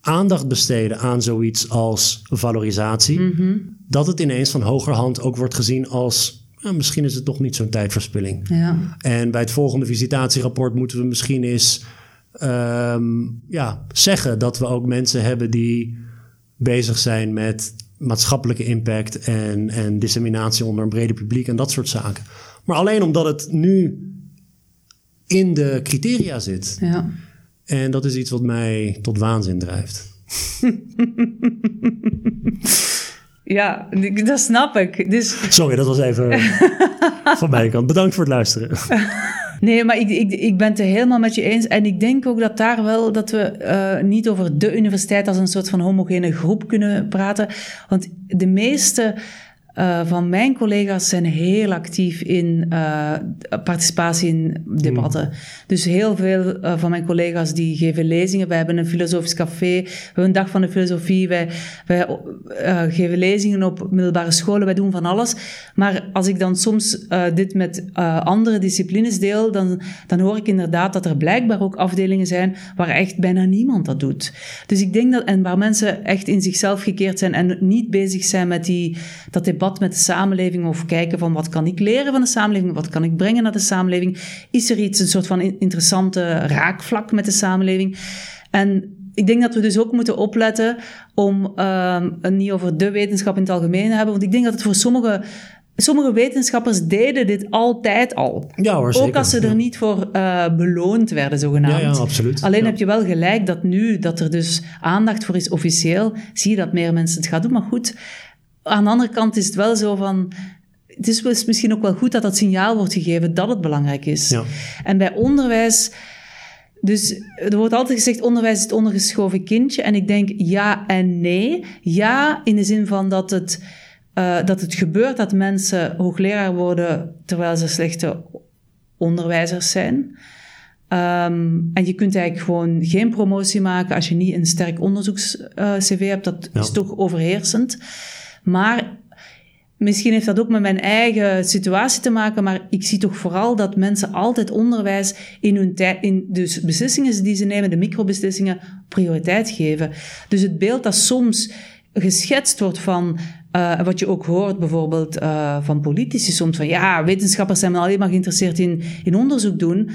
aandacht besteden aan zoiets als valorisatie. Mm -hmm. Dat het ineens van hogerhand ook wordt gezien als ja, misschien is het toch niet zo'n tijdverspilling. Ja. En bij het volgende visitatierapport moeten we misschien eens um, ja, zeggen dat we ook mensen hebben die bezig zijn met maatschappelijke impact en, en disseminatie onder een breder publiek en dat soort zaken. Maar alleen omdat het nu in de criteria zit. Ja. En dat is iets wat mij tot waanzin drijft. ja, dat snap ik. Dus... Sorry, dat was even van mijn kant. Bedankt voor het luisteren. Nee, maar ik, ik, ik ben het helemaal met je eens. En ik denk ook dat daar wel dat we uh, niet over de universiteit als een soort van homogene groep kunnen praten. Want de meeste uh, van mijn collega's zijn heel actief in uh, participatie in debatten. Mm. Dus heel veel uh, van mijn collega's die geven lezingen. Wij hebben een filosofisch café, we hebben een dag van de filosofie. Wij, wij geven lezingen op middelbare scholen, wij doen van alles. Maar als ik dan soms dit met andere disciplines deel, dan, dan hoor ik inderdaad dat er blijkbaar ook afdelingen zijn waar echt bijna niemand dat doet. Dus ik denk dat, en waar mensen echt in zichzelf gekeerd zijn en niet bezig zijn met die, dat debat met de samenleving of kijken van wat kan ik leren van de samenleving, wat kan ik brengen naar de samenleving. Is er iets, een soort van interessante raakvlak met de samenleving? En ik denk dat we dus ook moeten opletten om uh, niet over de wetenschap in het algemeen te hebben, want ik denk dat het voor sommige Sommige wetenschappers deden dit altijd al. Ja, hoor, Ook als ze er ja. niet voor uh, beloond werden, zogenaamd. Ja, ja absoluut. Alleen ja. heb je wel gelijk dat nu, dat er dus aandacht voor is officieel, zie je dat meer mensen het gaan doen. Maar goed, aan de andere kant is het wel zo van. Het is misschien ook wel goed dat dat signaal wordt gegeven dat het belangrijk is. Ja. En bij onderwijs. Dus er wordt altijd gezegd: onderwijs is het ondergeschoven kindje. En ik denk ja en nee. Ja, in de zin van dat het, uh, dat het gebeurt dat mensen hoogleraar worden terwijl ze slechte onderwijzers zijn. Um, en je kunt eigenlijk gewoon geen promotie maken als je niet een sterk onderzoeks-CV uh, hebt. Dat ja. is toch overheersend. Maar misschien heeft dat ook met mijn eigen situatie te maken, maar ik zie toch vooral dat mensen altijd onderwijs in hun tijd, in dus beslissingen die ze nemen, de microbeslissingen, prioriteit geven. Dus het beeld dat soms geschetst wordt van uh, wat je ook hoort bijvoorbeeld uh, van politici soms van ja, wetenschappers zijn alleen maar geïnteresseerd in, in onderzoek doen.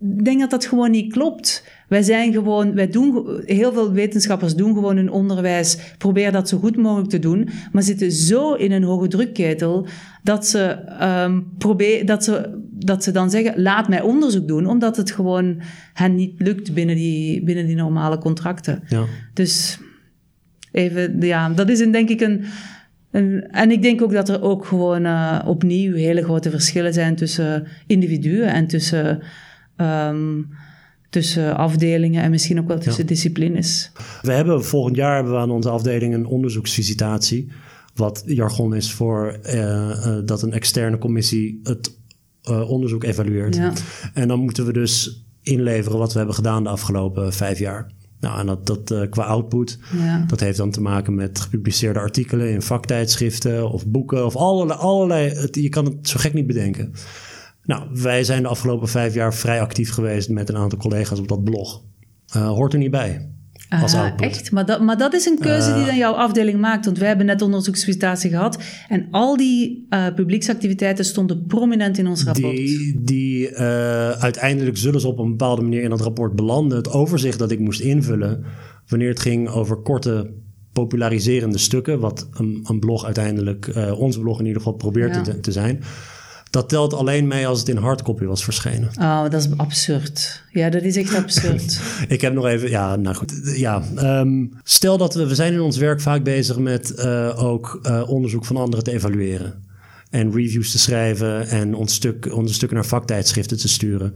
Ik denk dat dat gewoon niet klopt. Wij zijn gewoon, wij doen, heel veel wetenschappers doen gewoon hun onderwijs, proberen dat zo goed mogelijk te doen, maar zitten zo in een hoge drukketel dat ze, um, probeer, dat ze, dat ze dan zeggen, laat mij onderzoek doen, omdat het gewoon hen niet lukt binnen die, binnen die normale contracten. Ja. Dus even, ja, dat is een, denk ik een, een, en ik denk ook dat er ook gewoon uh, opnieuw hele grote verschillen zijn tussen individuen en tussen um, tussen afdelingen en misschien ook wel tussen disciplines. We hebben volgend jaar hebben we aan onze afdeling een onderzoeksvisitatie. Wat jargon is voor uh, uh, dat een externe commissie het uh, onderzoek evalueert. Ja. En dan moeten we dus inleveren wat we hebben gedaan de afgelopen vijf jaar. Nou, en dat, dat qua output, ja. dat heeft dan te maken met gepubliceerde artikelen in vaktijdschriften of boeken of allerlei, allerlei het, je kan het zo gek niet bedenken. Nou, wij zijn de afgelopen vijf jaar vrij actief geweest met een aantal collega's op dat blog. Uh, hoort er niet bij. Als ah, echt? Maar dat, maar dat is een keuze die eh. dan jouw afdeling maakt. Want wij hebben net onderzoeksvisitatie gehad. En al die uh, publieksactiviteiten stonden prominent in ons rapport. Die, die uiteindelijk zullen ze op een bepaalde manier in dat rapport belanden. Het overzicht dat ik moest invullen. Wanneer het ging over korte populariserende stukken. Wat een, een blog uiteindelijk, ons blog in ieder geval, probeert te, te zijn dat telt alleen mee als het in hardcopy was verschenen. Oh, dat is absurd. Ja, dat is echt absurd. ik heb nog even, ja, nou goed. Ja, um, stel dat we, we zijn in ons werk vaak bezig met uh, ook uh, onderzoek van anderen te evalueren. En reviews te schrijven en ons stuk, onze stukken naar vaktijdschriften te sturen.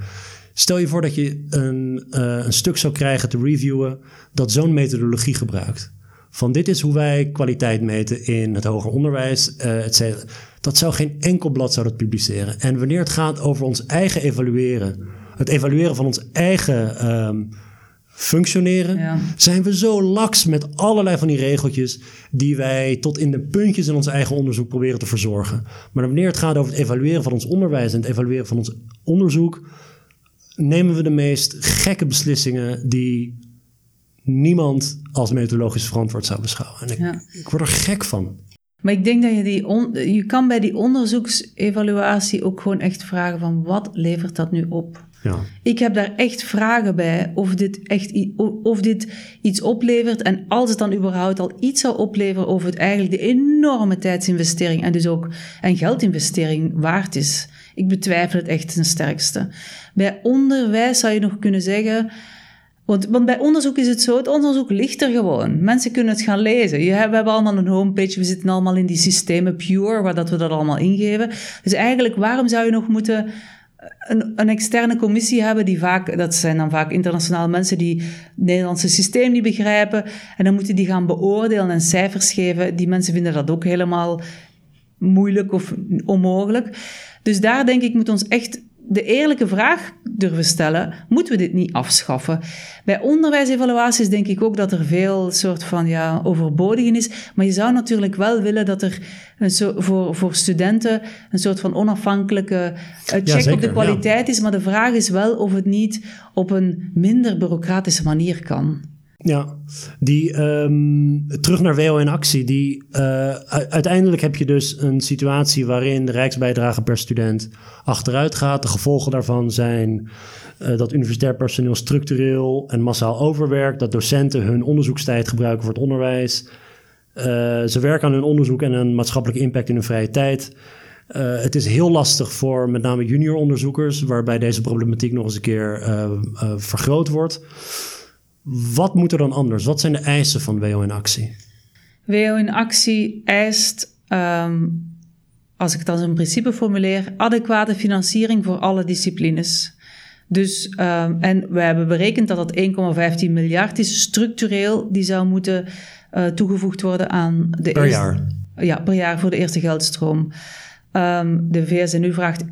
Stel je voor dat je een, uh, een stuk zou krijgen te reviewen dat zo'n methodologie gebruikt. Van dit is hoe wij kwaliteit meten in het hoger onderwijs, uh, et cetera. Dat zou geen enkel blad zou dat publiceren. En wanneer het gaat over ons eigen evalueren, het evalueren van ons eigen um, functioneren, zijn we zo laks met allerlei van die regeltjes die wij tot in de puntjes in ons eigen onderzoek proberen te verzorgen. Maar wanneer het gaat over het evalueren van ons onderwijs en het evalueren van ons onderzoek, nemen we de meest gekke beslissingen die niemand als methodologisch verantwoord zou beschouwen. En ik, ik word er gek van. Maar ik denk dat je die on, je kan bij die onderzoeksevaluatie ook gewoon echt vragen van wat levert dat nu op? Ja. Ik heb daar echt vragen bij of dit echt of dit iets oplevert en als het dan überhaupt al iets zou opleveren over het eigenlijk de enorme tijdsinvestering en dus ook en geldinvestering waard is. Ik betwijfel het echt ten sterkste. Bij onderwijs zou je nog kunnen zeggen want, want, bij onderzoek is het zo, het onderzoek ligt er gewoon. Mensen kunnen het gaan lezen. Je, we hebben allemaal een homepage, we zitten allemaal in die systemen Pure, waar dat we dat allemaal ingeven. Dus eigenlijk, waarom zou je nog moeten een, een, externe commissie hebben die vaak, dat zijn dan vaak internationale mensen die het Nederlandse systeem niet begrijpen. En dan moeten die gaan beoordelen en cijfers geven. Die mensen vinden dat ook helemaal moeilijk of onmogelijk. Dus daar denk ik moet ons echt de eerlijke vraag durven stellen: moeten we dit niet afschaffen? Bij onderwijsevaluaties denk ik ook dat er veel soort van ja, overbodig is. Maar je zou natuurlijk wel willen dat er een so voor, voor studenten een soort van onafhankelijke uh, check op de kwaliteit is. Maar de vraag is wel of het niet op een minder bureaucratische manier kan. Ja, die um, terug naar WO in actie. Die, uh, uiteindelijk heb je dus een situatie waarin de rijksbijdrage per student achteruit gaat. De gevolgen daarvan zijn uh, dat universitair personeel structureel en massaal overwerkt. Dat docenten hun onderzoekstijd gebruiken voor het onderwijs. Uh, ze werken aan hun onderzoek en een maatschappelijke impact in hun vrije tijd. Het is heel lastig voor met name junior onderzoekers, waarbij deze problematiek nog eens een keer vergroot wordt. Wat moet er dan anders? Wat zijn de eisen van WO in actie? WO in actie eist, um, als ik het als een principe formuleer, adequate financiering voor alle disciplines. Dus, um, en we hebben berekend dat dat 1,15 miljard is, structureel, die zou moeten uh, toegevoegd worden aan de per eerste, jaar? Ja, per jaar voor de eerste geldstroom. Um, de VSNU vraagt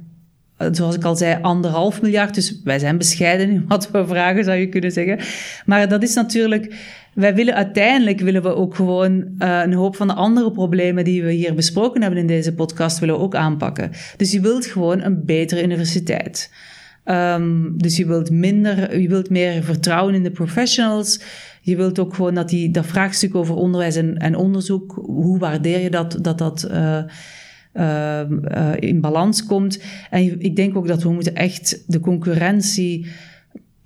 zoals ik al zei, anderhalf miljard. Dus wij zijn bescheiden in wat we vragen, zou je kunnen zeggen. Maar dat is natuurlijk. Wij willen uiteindelijk willen we ook gewoon uh, een hoop van de andere problemen die we hier besproken hebben in deze podcast, willen we ook aanpakken. Dus je wilt gewoon een betere universiteit. Um, dus je wilt minder, je wilt meer vertrouwen in de professionals. Je wilt ook gewoon dat die, dat vraagstuk over onderwijs en, en onderzoek, hoe waardeer je dat, dat dat uh, in balans komt. En ik denk ook dat we moeten echt de concurrentie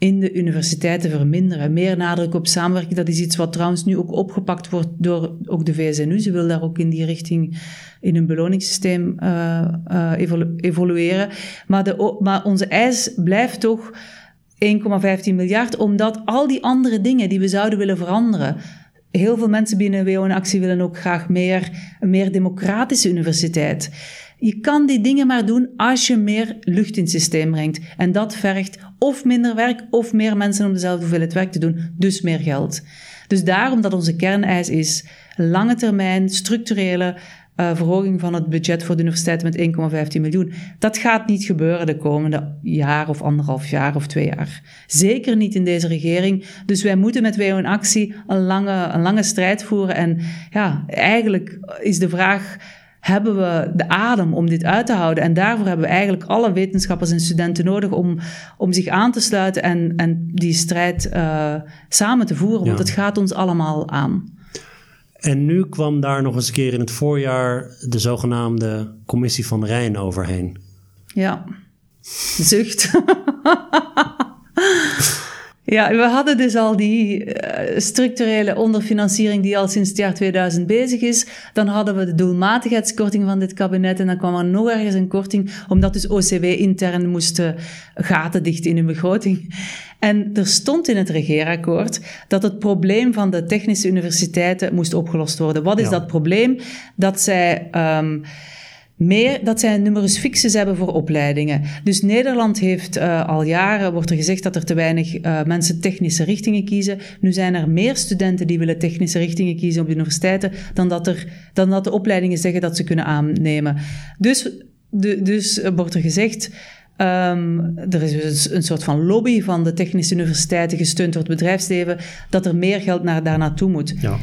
in de universiteiten verminderen. Meer nadruk op samenwerking, dat is iets wat trouwens nu ook opgepakt wordt door ook de VSNU. Ze wil daar ook in die richting in een beloningssysteem uh, uh, evolueren. Maar, de, maar onze eis blijft toch 1,15 miljard, omdat al die andere dingen die we zouden willen veranderen, heel veel mensen binnen WO en Actie willen ook graag meer, een meer democratische universiteit. Je kan die dingen maar doen als je meer lucht in het systeem brengt. En dat vergt of minder werk of meer mensen om dezelfde hoeveelheid werk te doen, dus meer geld. Dus daarom dat onze kerneis is lange termijn, structurele uh, verhoging van het budget voor de universiteit met 1,15 miljoen. Dat gaat niet gebeuren de komende jaar of anderhalf jaar of twee jaar. Zeker niet in deze regering. Dus wij moeten met WO in actie een lange, een lange strijd voeren. En ja, eigenlijk is de vraag hebben we de adem om dit uit te houden. En daarvoor hebben we eigenlijk alle wetenschappers en studenten nodig om, om zich aan te sluiten en, en die strijd uh, samen te voeren. Want het gaat ons allemaal aan. En nu kwam daar nog eens een keer in het voorjaar de zogenaamde Commissie van Rijn overheen. Ja, zucht. Ja, we hadden dus al die uh, structurele onderfinanciering die al sinds het jaar 2000 bezig is. Dan hadden we de doelmatigheidskorting van dit kabinet en dan kwam er nog ergens een korting, omdat dus OCW intern moesten gaten dichten in de begroting. En er stond in het regeerakkoord dat het probleem van de technische universiteiten moest opgelost worden. Wat is dat probleem? Dat zij... Um, meer dat zij een numerus fixus hebben voor opleidingen. Dus Nederland heeft uh, al jaren, wordt er gezegd dat er te weinig uh, mensen technische richtingen kiezen. Nu zijn er meer studenten die willen technische richtingen kiezen op de universiteiten dan dat, er, dan dat de opleidingen zeggen dat ze kunnen aannemen. Dus, de, dus wordt er gezegd. Um, er is dus een soort van lobby van de technische universiteiten gesteund door het bedrijfsleven dat er meer geld naar, daar naartoe moet. Ja.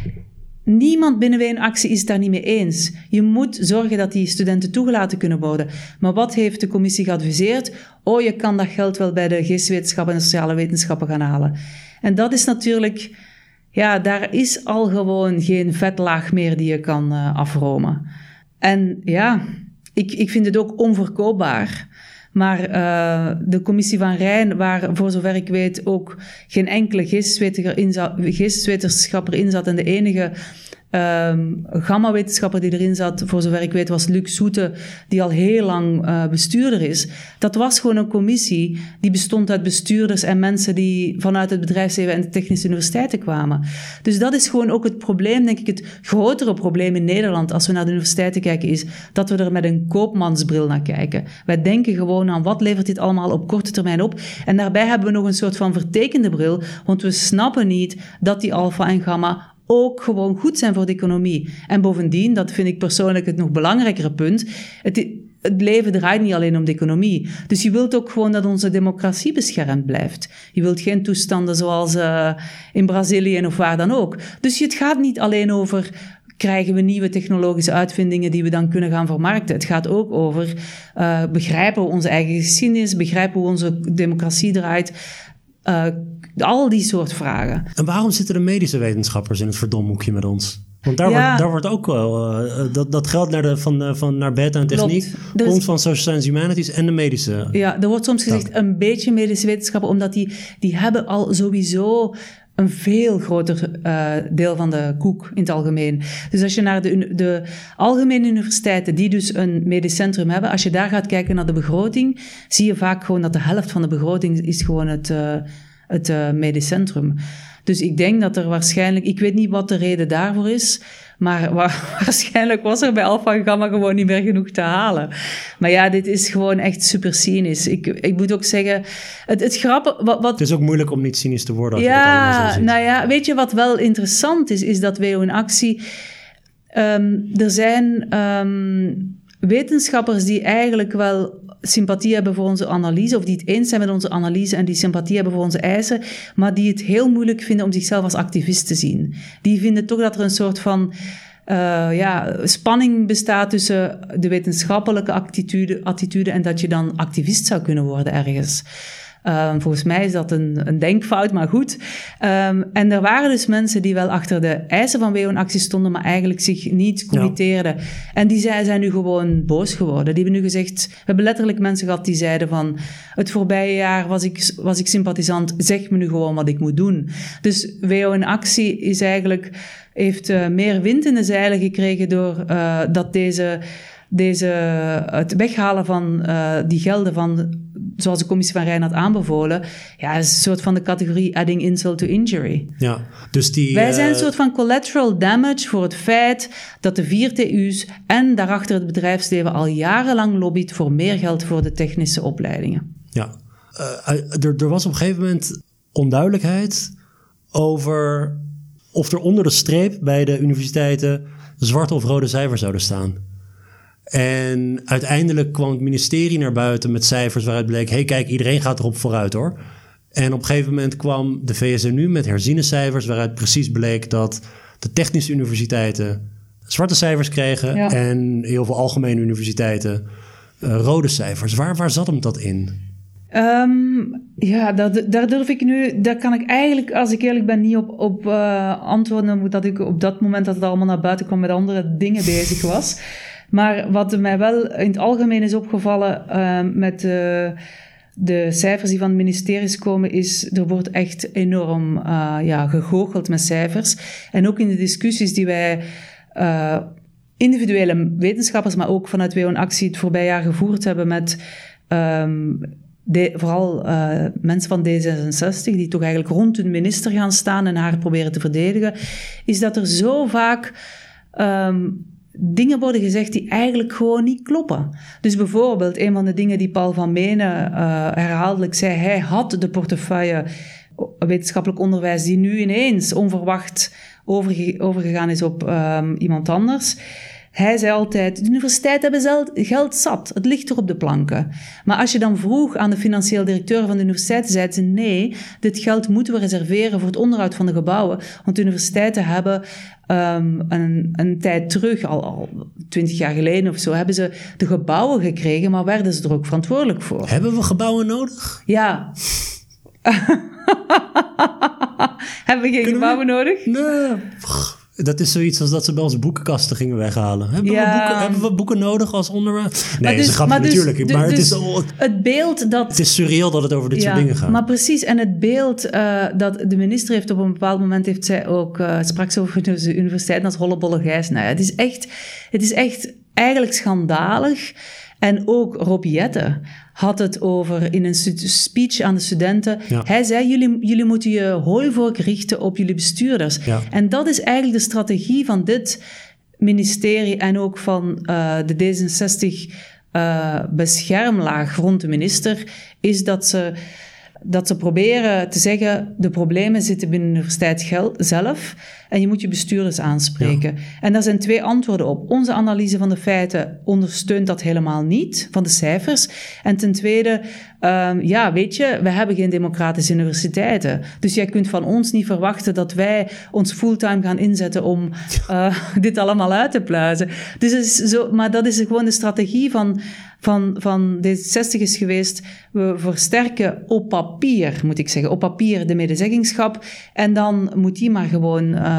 Niemand binnen Wijnactie is het daar niet mee eens. Je moet zorgen dat die studenten toegelaten kunnen worden. Maar wat heeft de commissie geadviseerd? Oh, je kan dat geld wel bij de geestwetenschappen en sociale wetenschappen gaan halen. En dat is natuurlijk, ja, daar is al gewoon geen vetlaag meer die je kan uh, afromen. En ja, ik, ik vind het ook onverkoopbaar. Maar uh, de commissie van Rijn, waar voor zover ik weet ook geen enkele geesteswetenschapper in zat en de enige Um, gamma-wetenschapper die erin zat, voor zover ik weet, was Luc Soete, die al heel lang uh, bestuurder is. Dat was gewoon een commissie die bestond uit bestuurders en mensen die vanuit het bedrijfsleven en de technische universiteiten kwamen. Dus dat is gewoon ook het probleem, denk ik, het grotere probleem in Nederland als we naar de universiteiten kijken, is dat we er met een koopmansbril naar kijken. Wij denken gewoon aan wat levert dit allemaal op korte termijn op. En daarbij hebben we nog een soort van vertekende bril, want we snappen niet dat die alfa en gamma ook gewoon goed zijn voor de economie. En bovendien, dat vind ik persoonlijk het nog belangrijkere punt, het, leven draait niet alleen om de economie. Dus je wilt ook gewoon dat onze democratie beschermd blijft. Je wilt geen toestanden zoals uh, in Brazilië of waar dan ook. Dus het gaat niet alleen over krijgen we nieuwe technologische uitvindingen die we dan kunnen gaan vermarkten. Het gaat ook over uh, begrijpen we onze eigen geschiedenis, begrijpen hoe onze democratie draait. Uh, al die soort vragen. En waarom zitten de medische wetenschappers in het verdomhoekje met ons? Want daar, wordt, daar wordt ook wel, uh, dat, dat geldt naar, de, van, uh, van naar beta en techniek, Klopt. komt van social science humanities en de medische. Ja, er wordt soms gezegd een beetje medische wetenschappen, omdat die, die hebben al sowieso een veel groter uh, deel van de koek in het algemeen. Dus als je naar de, de algemene universiteiten, die dus een medisch centrum hebben, als je daar gaat kijken naar de begroting, zie je vaak gewoon dat de helft van de begroting is gewoon het, het uh, medisch centrum. Dus ik denk dat er waarschijnlijk, ik weet niet wat de reden daarvoor is, maar waarschijnlijk was er bij Alpha Gamma gewoon niet meer genoeg te halen. Maar ja, dit is gewoon echt super cynisch. Ik, ik moet ook zeggen, het, het grappige... Wat, wat, het is ook moeilijk om niet cynisch te worden als ja, je het ziet. nou ja, weet je wat wel interessant is, is dat WO in actie... Um, er zijn um, wetenschappers die eigenlijk wel sympathie hebben voor onze analyse, of die het eens zijn met onze analyse en die sympathie hebben voor onze eisen, maar die het heel moeilijk vinden om zichzelf als activist te zien. Die vinden toch dat er een soort van uh, ja, spanning bestaat tussen de wetenschappelijke attitude, attitude en dat je dan activist zou kunnen worden ergens. Ehm, volgens mij is dat een, een denkfout, maar goed. Ehm, en er waren dus mensen die wel achter de eisen van WO in actie stonden, maar eigenlijk zich niet committeerden. En die zijn, zijn nu gewoon boos geworden. Die hebben nu gezegd, we hebben letterlijk mensen gehad die zeiden van, het voorbije jaar was ik, was ik sympathisant, zeg me nu gewoon wat ik moet doen. Dus WO in actie is eigenlijk, heeft uh, meer wind in de zeilen gekregen door uh, dat deze deze, het weghalen van uh, die gelden van, zoals de commissie van Rijn had aanbevolen, ja, is een soort van de categorie adding insult to injury. Ja, dus die, Wij zijn een soort van collateral damage voor het feit dat de vier TU's en daarachter het bedrijfsleven al jarenlang lobbyt voor meer geld voor de technische opleidingen. Ja, uh, er, er was op een gegeven moment onduidelijkheid over of er onder de streep bij de universiteiten zwarte of rode cijfers zouden staan. En uiteindelijk kwam het ministerie naar buiten met cijfers waaruit bleek: hé, hey, kijk, iedereen gaat erop vooruit hoor. En op een gegeven moment kwam de VSNU met herziene cijfers, waaruit precies bleek dat de technische universiteiten zwarte cijfers kregen en heel veel algemene universiteiten uh, rode cijfers. Waar, waar zat hem dat in? Um, ja, dat, daar durf ik nu, daar kan ik eigenlijk, als ik eerlijk ben, niet op, op uh, antwoorden, omdat ik op dat moment dat het allemaal naar buiten kwam met andere dingen bezig was. Maar wat mij wel in het algemeen is opgevallen uh, met de, de cijfers die van het ministerie komen, is er wordt echt enorm uh, ja, gegoocheld met cijfers. En ook in de discussies die wij uh, individuele wetenschappers, maar ook vanuit WO Actie het voorbije jaar gevoerd hebben met um, de, vooral uh, mensen van D66, die toch eigenlijk rond hun minister gaan staan en haar proberen te verdedigen, is dat er zo vaak um, dingen worden gezegd die eigenlijk gewoon niet kloppen. Dus bijvoorbeeld, een van de dingen die Paul van Menen uh, herhaaldelijk zei, hij had de portefeuille wetenschappelijk onderwijs die nu ineens onverwacht overge overgegaan is op um, iemand anders. Hij zei altijd, de universiteiten hebben geld zat, het ligt er op de planken. Maar als je dan vroeg aan de financieel directeur van de universiteit, zei ze nee, dit geld moeten we reserveren voor het onderhoud van de gebouwen. Want de universiteiten hebben um, een, een tijd terug, al, al twintig jaar geleden of zo, hebben ze de gebouwen gekregen, maar werden ze er ook verantwoordelijk voor. Hebben we gebouwen nodig? Ja. hebben we geen Kunnen gebouwen we? nodig? Nee. Dat is zoiets als dat ze bij ons boekenkasten gingen weghalen. Hebben, ja. we, boeken, hebben we boeken nodig als onderwerp? Nee, dus, is grappig dus, natuurlijk. Maar dus, het, is, het beeld dat... Het is surreal dat het over dit ja, soort dingen gaat. Maar precies, en het beeld uh, dat de minister heeft op een bepaald moment... heeft zij ook, uh, sprak ze over de universiteit als hollebolle gijs. Nou ja, het is echt, het is echt eigenlijk schandalig... En ook Rob Jette had het over in een speech aan de studenten. Ja. Hij zei: jullie, jullie moeten je hooivork richten op jullie bestuurders. Ja. En dat is eigenlijk de strategie van dit ministerie en ook van uh, de D66 uh, beschermlaag rond de minister. Is dat ze dat ze proberen te zeggen, de problemen zitten binnen de universiteit zelf en je moet je bestuurders aanspreken. Ja. En daar zijn twee antwoorden op. Onze analyse van de feiten ondersteunt dat helemaal niet, van de cijfers. En ten tweede, um, ja, weet je, we hebben geen democratische universiteiten. Dus jij kunt van ons niet verwachten dat wij ons fulltime gaan inzetten om uh, dit allemaal uit te pluizen. Dus is zo, maar dat is gewoon de strategie van van, van D66 is geweest, we versterken op papier, moet ik zeggen, op papier de medezeggingschap. En dan moet die maar gewoon uh,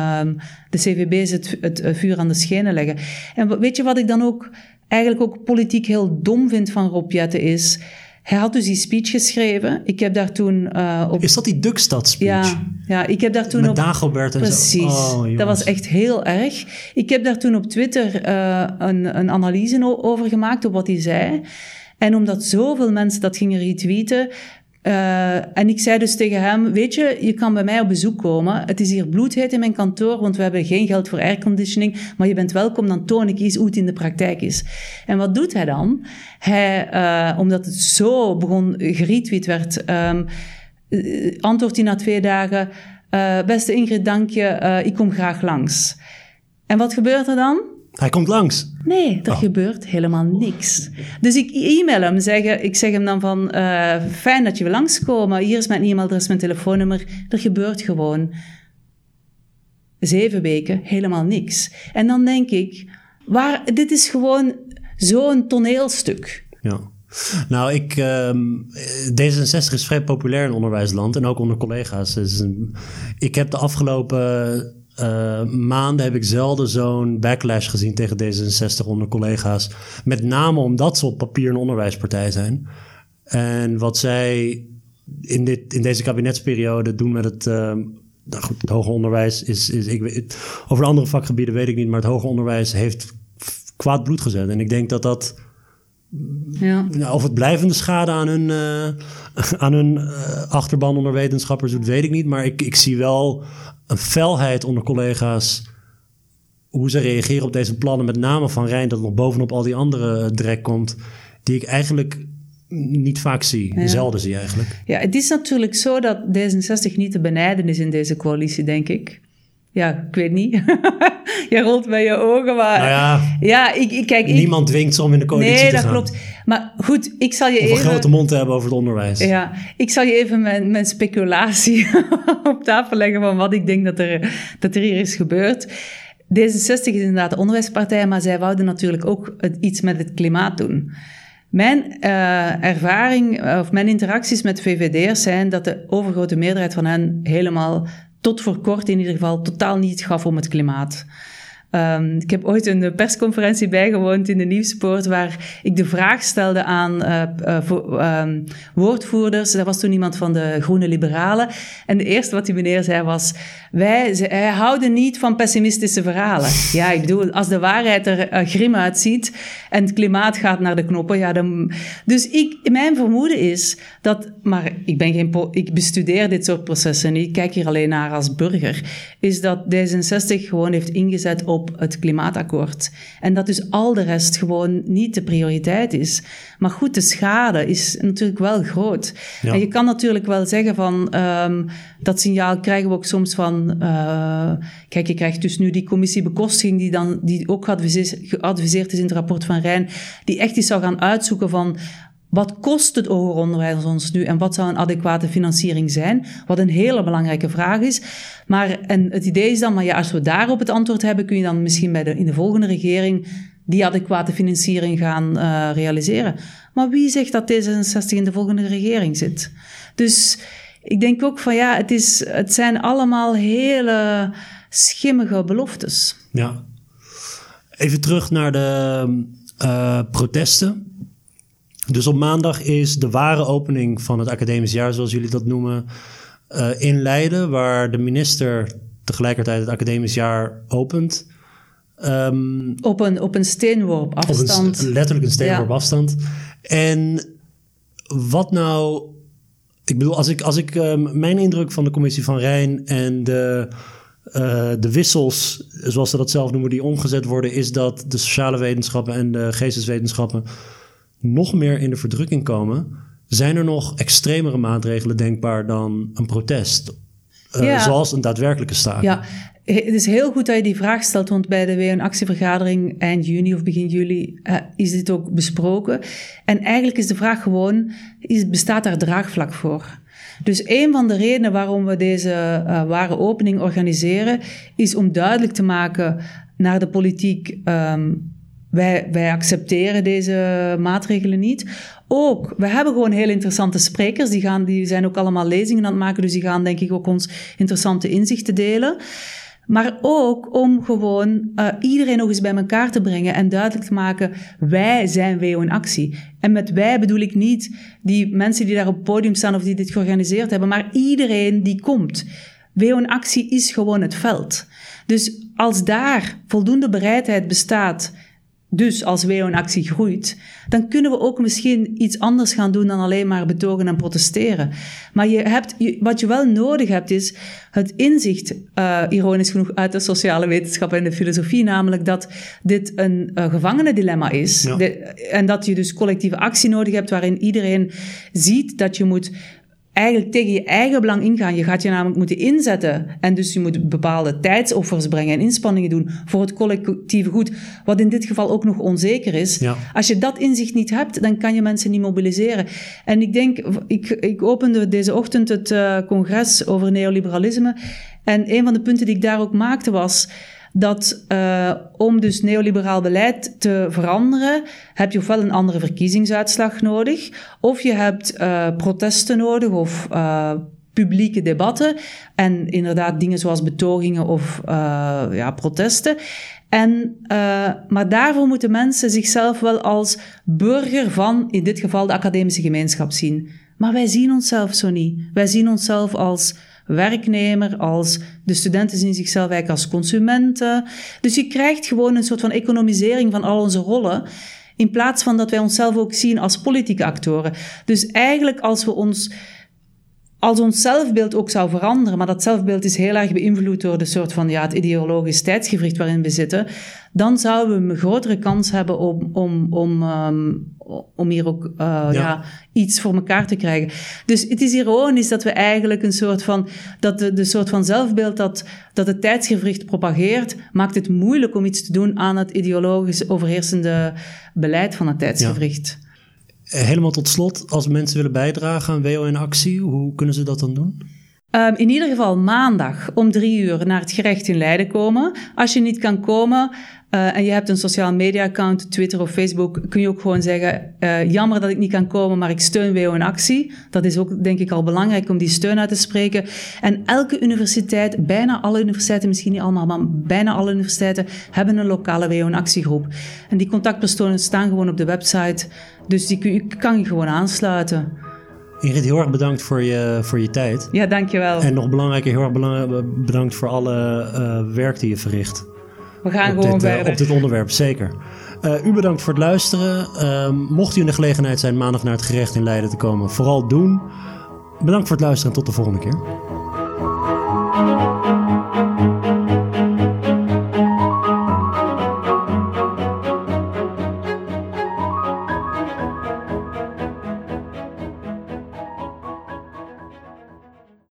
de CVB's het, het vuur aan de schenen leggen. En weet je wat ik dan ook eigenlijk ook politiek heel dom vind van Rob Jetten is... Hij had dus die speech geschreven. Ik heb daar toen uh, op... Is dat die Dukstad speech? Ja, ja ik heb daar toen Met op... Dagobert en Precies. zo. Oh, dat was echt heel erg. Ik heb daar toen op Twitter uh, een, een analyse over gemaakt, op wat hij zei. En omdat zoveel mensen dat gingen retweeten, uh, en ik zei dus tegen hem, weet je, je kan bij mij op bezoek komen. Het is hier bloedheet in mijn kantoor, want we hebben geen geld voor airconditioning. Maar je bent welkom, dan toon ik eens hoe het in de praktijk is. En wat doet hij dan? Hij, uh, omdat het zo begon, geretweet werd, um, antwoordt hij na twee dagen... Beste Ingrid, dank je, ik kom graag langs. En wat gebeurt er dan? Hij komt langs. Nee, er oh. gebeurt helemaal niks. Dus ik e-mail hem, zeg, ik zeg hem dan van, uh, fijn dat je wil langskomen, hier is mijn e-mailadres, mijn telefoonnummer. Er gebeurt gewoon zeven weken helemaal niks. En dan denk ik, waar, dit is gewoon zo'n toneelstuk. Ja. Nou, ik, ehm, D66 is vrij populair in onderwijsland en ook onder collega's. Dus, ik heb de afgelopen uh, maanden heb ik zelden zo'n backlash gezien tegen D66 onder collega's. Met name omdat ze op papier een onderwijspartij zijn. En wat zij in, dit, in deze kabinetsperiode doen met het. Uh, nou goed, het hoger onderwijs is. is ik, over andere vakgebieden weet ik niet, maar het hoger onderwijs heeft kwaad bloed gezet. En ik denk dat dat. Ja. Nou, of het blijvende schade aan hun, uh, aan hun achterban onder wetenschappers doet, weet ik niet. Maar ik, ik zie wel een felheid onder collega's. Hoe ze reageren op deze plannen, met name van Rijn, dat nog bovenop al die andere drek komt, die ik eigenlijk niet vaak zie, ja. zelden zie eigenlijk. Ja, het is natuurlijk zo dat D66 niet te benijden is in deze coalitie, denk ik. Ja, ik weet niet. je rolt met je ogen, maar... Nou ja, ja ik, ik, kijk, niemand dwingt ze om in de coalitie nee, te gaan. Nee, dat klopt. Maar goed, ik zal je of even... een grote mond te hebben over het onderwijs. Ja, ik zal je even mijn, mijn speculatie op tafel leggen van wat ik denk dat er, dat er hier is gebeurd. D66 is inderdaad de onderwijspartij, maar zij wouden natuurlijk ook iets met het klimaat doen. Mijn uh, ervaring of mijn interacties met VVD'ers zijn dat de overgrote meerderheid van hen helemaal tot voor kort in ieder geval totaal niet gaf om het klimaat. Um, ik heb ooit een persconferentie bijgewoond in de Nieuwspoort waar ik de vraag stelde aan uh, uh, um, woordvoerders. Dat was toen iemand van de Groene Liberalen. En de eerste wat die meneer zei was, wij, wij houden niet van pessimistische verhalen. Ja, ik bedoel, als de waarheid er grim uitziet en het klimaat gaat naar de knoppen, ja, dan... Dus ik, mijn vermoeden is dat, maar ik ben geen, ik bestudeer dit soort processen niet, ik kijk hier alleen naar als burger, is dat D66 gewoon heeft ingezet op op het klimaatakkoord. En dat dus al de rest gewoon niet de prioriteit is. Maar goed, de schade is natuurlijk wel groot. Ja. En je kan natuurlijk wel zeggen van, um, dat signaal krijgen we ook soms van, uh, kijk, je krijgt dus nu die commissie bekostiging die dan, die ook geadviseerd is in het rapport van Rijn, die echt eens zou gaan uitzoeken van, wat kost het hoger onderwijs ons nu en wat zou een adequate financiering zijn? Wat een hele belangrijke vraag is. Maar en het idee is dan, maar ja, als we daarop het antwoord hebben, kun je dan misschien bij de, in de volgende regering die adequate financiering gaan uh, realiseren. Maar wie zegt dat D66 in de volgende regering zit? Dus ik denk ook van ja, het, is, het zijn allemaal hele schimmige beloftes. Ja. Even terug naar de uh, protesten. Dus op maandag is de ware opening van het academisch jaar, zoals jullie dat noemen, uh, in Leiden, waar de minister tegelijkertijd het academisch jaar opent. Um, op, een, op een steenworp afstand. Een, letterlijk een steenworp ja. afstand. En wat nou. Ik bedoel, als ik, als ik um, mijn indruk van de commissie van Rijn en de, uh, de wissels, zoals ze dat zelf noemen, die omgezet worden, is dat de sociale wetenschappen en de geesteswetenschappen nog meer in de verdrukking komen, zijn er nog extremere maatregelen denkbaar dan een protest? Uh, ja. Zoals een daadwerkelijke staking. Ja, het is heel goed dat je die vraag stelt, want bij de WN-actievergadering eind juni of begin juli uh, is dit ook besproken. En eigenlijk is de vraag gewoon, is, bestaat daar draagvlak voor? Dus een van de redenen waarom we deze uh, ware opening organiseren, is om duidelijk te maken naar de politiek um, wij, wij accepteren deze maatregelen niet. Ook, we hebben gewoon heel interessante sprekers. Die, gaan, die zijn ook allemaal lezingen aan het maken. Dus die gaan denk ik ook ons interessante inzichten delen. Maar ook om gewoon uh, iedereen nog eens bij elkaar te brengen en duidelijk te maken, wij zijn WO in actie. En met wij bedoel ik niet die mensen die daar op het podium staan of die dit georganiseerd hebben, maar iedereen die komt. WO in actie is gewoon het veld. Dus als daar voldoende bereidheid bestaat dus als WO in actie groeit, dan kunnen we ook misschien iets anders gaan doen dan alleen maar betogen en protesteren. Maar je hebt, wat je wel nodig hebt is het inzicht, uh, ironisch genoeg, uit de sociale wetenschappen en de filosofie, namelijk dat dit een uh, gevangenendilemma is. Ja. De, en dat je dus collectieve actie nodig hebt waarin iedereen ziet dat je moet eigenlijk tegen je eigen belang ingaan. Je gaat je namelijk moeten inzetten. En dus je moet bepaalde tijdsoffers brengen en inspanningen doen voor het collectieve goed. Wat in dit geval ook nog onzeker is. Ja. Als je dat inzicht niet hebt, dan kan je mensen niet mobiliseren. En ik denk, ik, ik opende deze ochtend het uh, congres over neoliberalisme. En een van de punten die ik daar ook maakte was. Dat uh, om dus neoliberaal beleid te veranderen, heb je ofwel een andere verkiezingsuitslag nodig, of je hebt uh, protesten nodig of uh, publieke debatten en inderdaad dingen zoals betogingen of ja, protesten. En, maar daarvoor moeten mensen zichzelf wel als burger van, in dit geval, de academische gemeenschap zien. Maar wij zien onszelf zo niet. Wij zien onszelf als werknemer, als de studenten zien zichzelf eigenlijk als consumenten. Dus je krijgt gewoon een soort van economisering van al onze rollen. In plaats van dat wij onszelf ook zien als politieke actoren. Dus eigenlijk als we ons als ons zelfbeeld ook zou veranderen, maar dat zelfbeeld is heel erg beïnvloed door de soort van ja, het ideologisch tijdsgevricht waarin we zitten, dan zouden we een grotere kans hebben om, om, om, um, om hier ook uh, ja. ja. iets voor elkaar te krijgen. Dus het is ironisch dat we eigenlijk een soort van, dat de, de soort van zelfbeeld dat, dat het tijdsgevricht propageert, maakt het moeilijk om iets te doen aan het ideologisch overheersende beleid van het tijdsgevricht. Ja. Eh, helemaal tot slot, als mensen willen bijdragen aan WO in actie, hoe kunnen ze dat dan doen? Um, in ieder geval maandag om drie uur naar het gerecht in Leiden komen. Als je niet kan komen uh, en je hebt een sociaal media account, Twitter of Facebook, kun je ook gewoon zeggen, uh, jammer dat ik niet kan komen, maar ik steun WO in actie. Dat is ook denk ik al belangrijk om die steun uit te spreken. En elke universiteit, bijna alle universiteiten, misschien niet allemaal, maar bijna alle universiteiten hebben een lokale WO in actiegroep. En die contactpersonen staan gewoon op de website. Dus die kan je gewoon aansluiten. Ingrid, heel erg bedankt voor je, voor je tijd. Ja, dankjewel. En nog belangrijker, heel erg bedankt voor alle uh, werk die je verricht we gaan op gewoon dit, eh, verder. op dit onderwerp, zeker. Eh, u bedankt voor het luisteren. Ehm, mocht u in de gelegenheid zijn maandag naar het gerecht in Leiden te komen, vooral doen. Bedankt voor het luisteren en tot de volgende keer.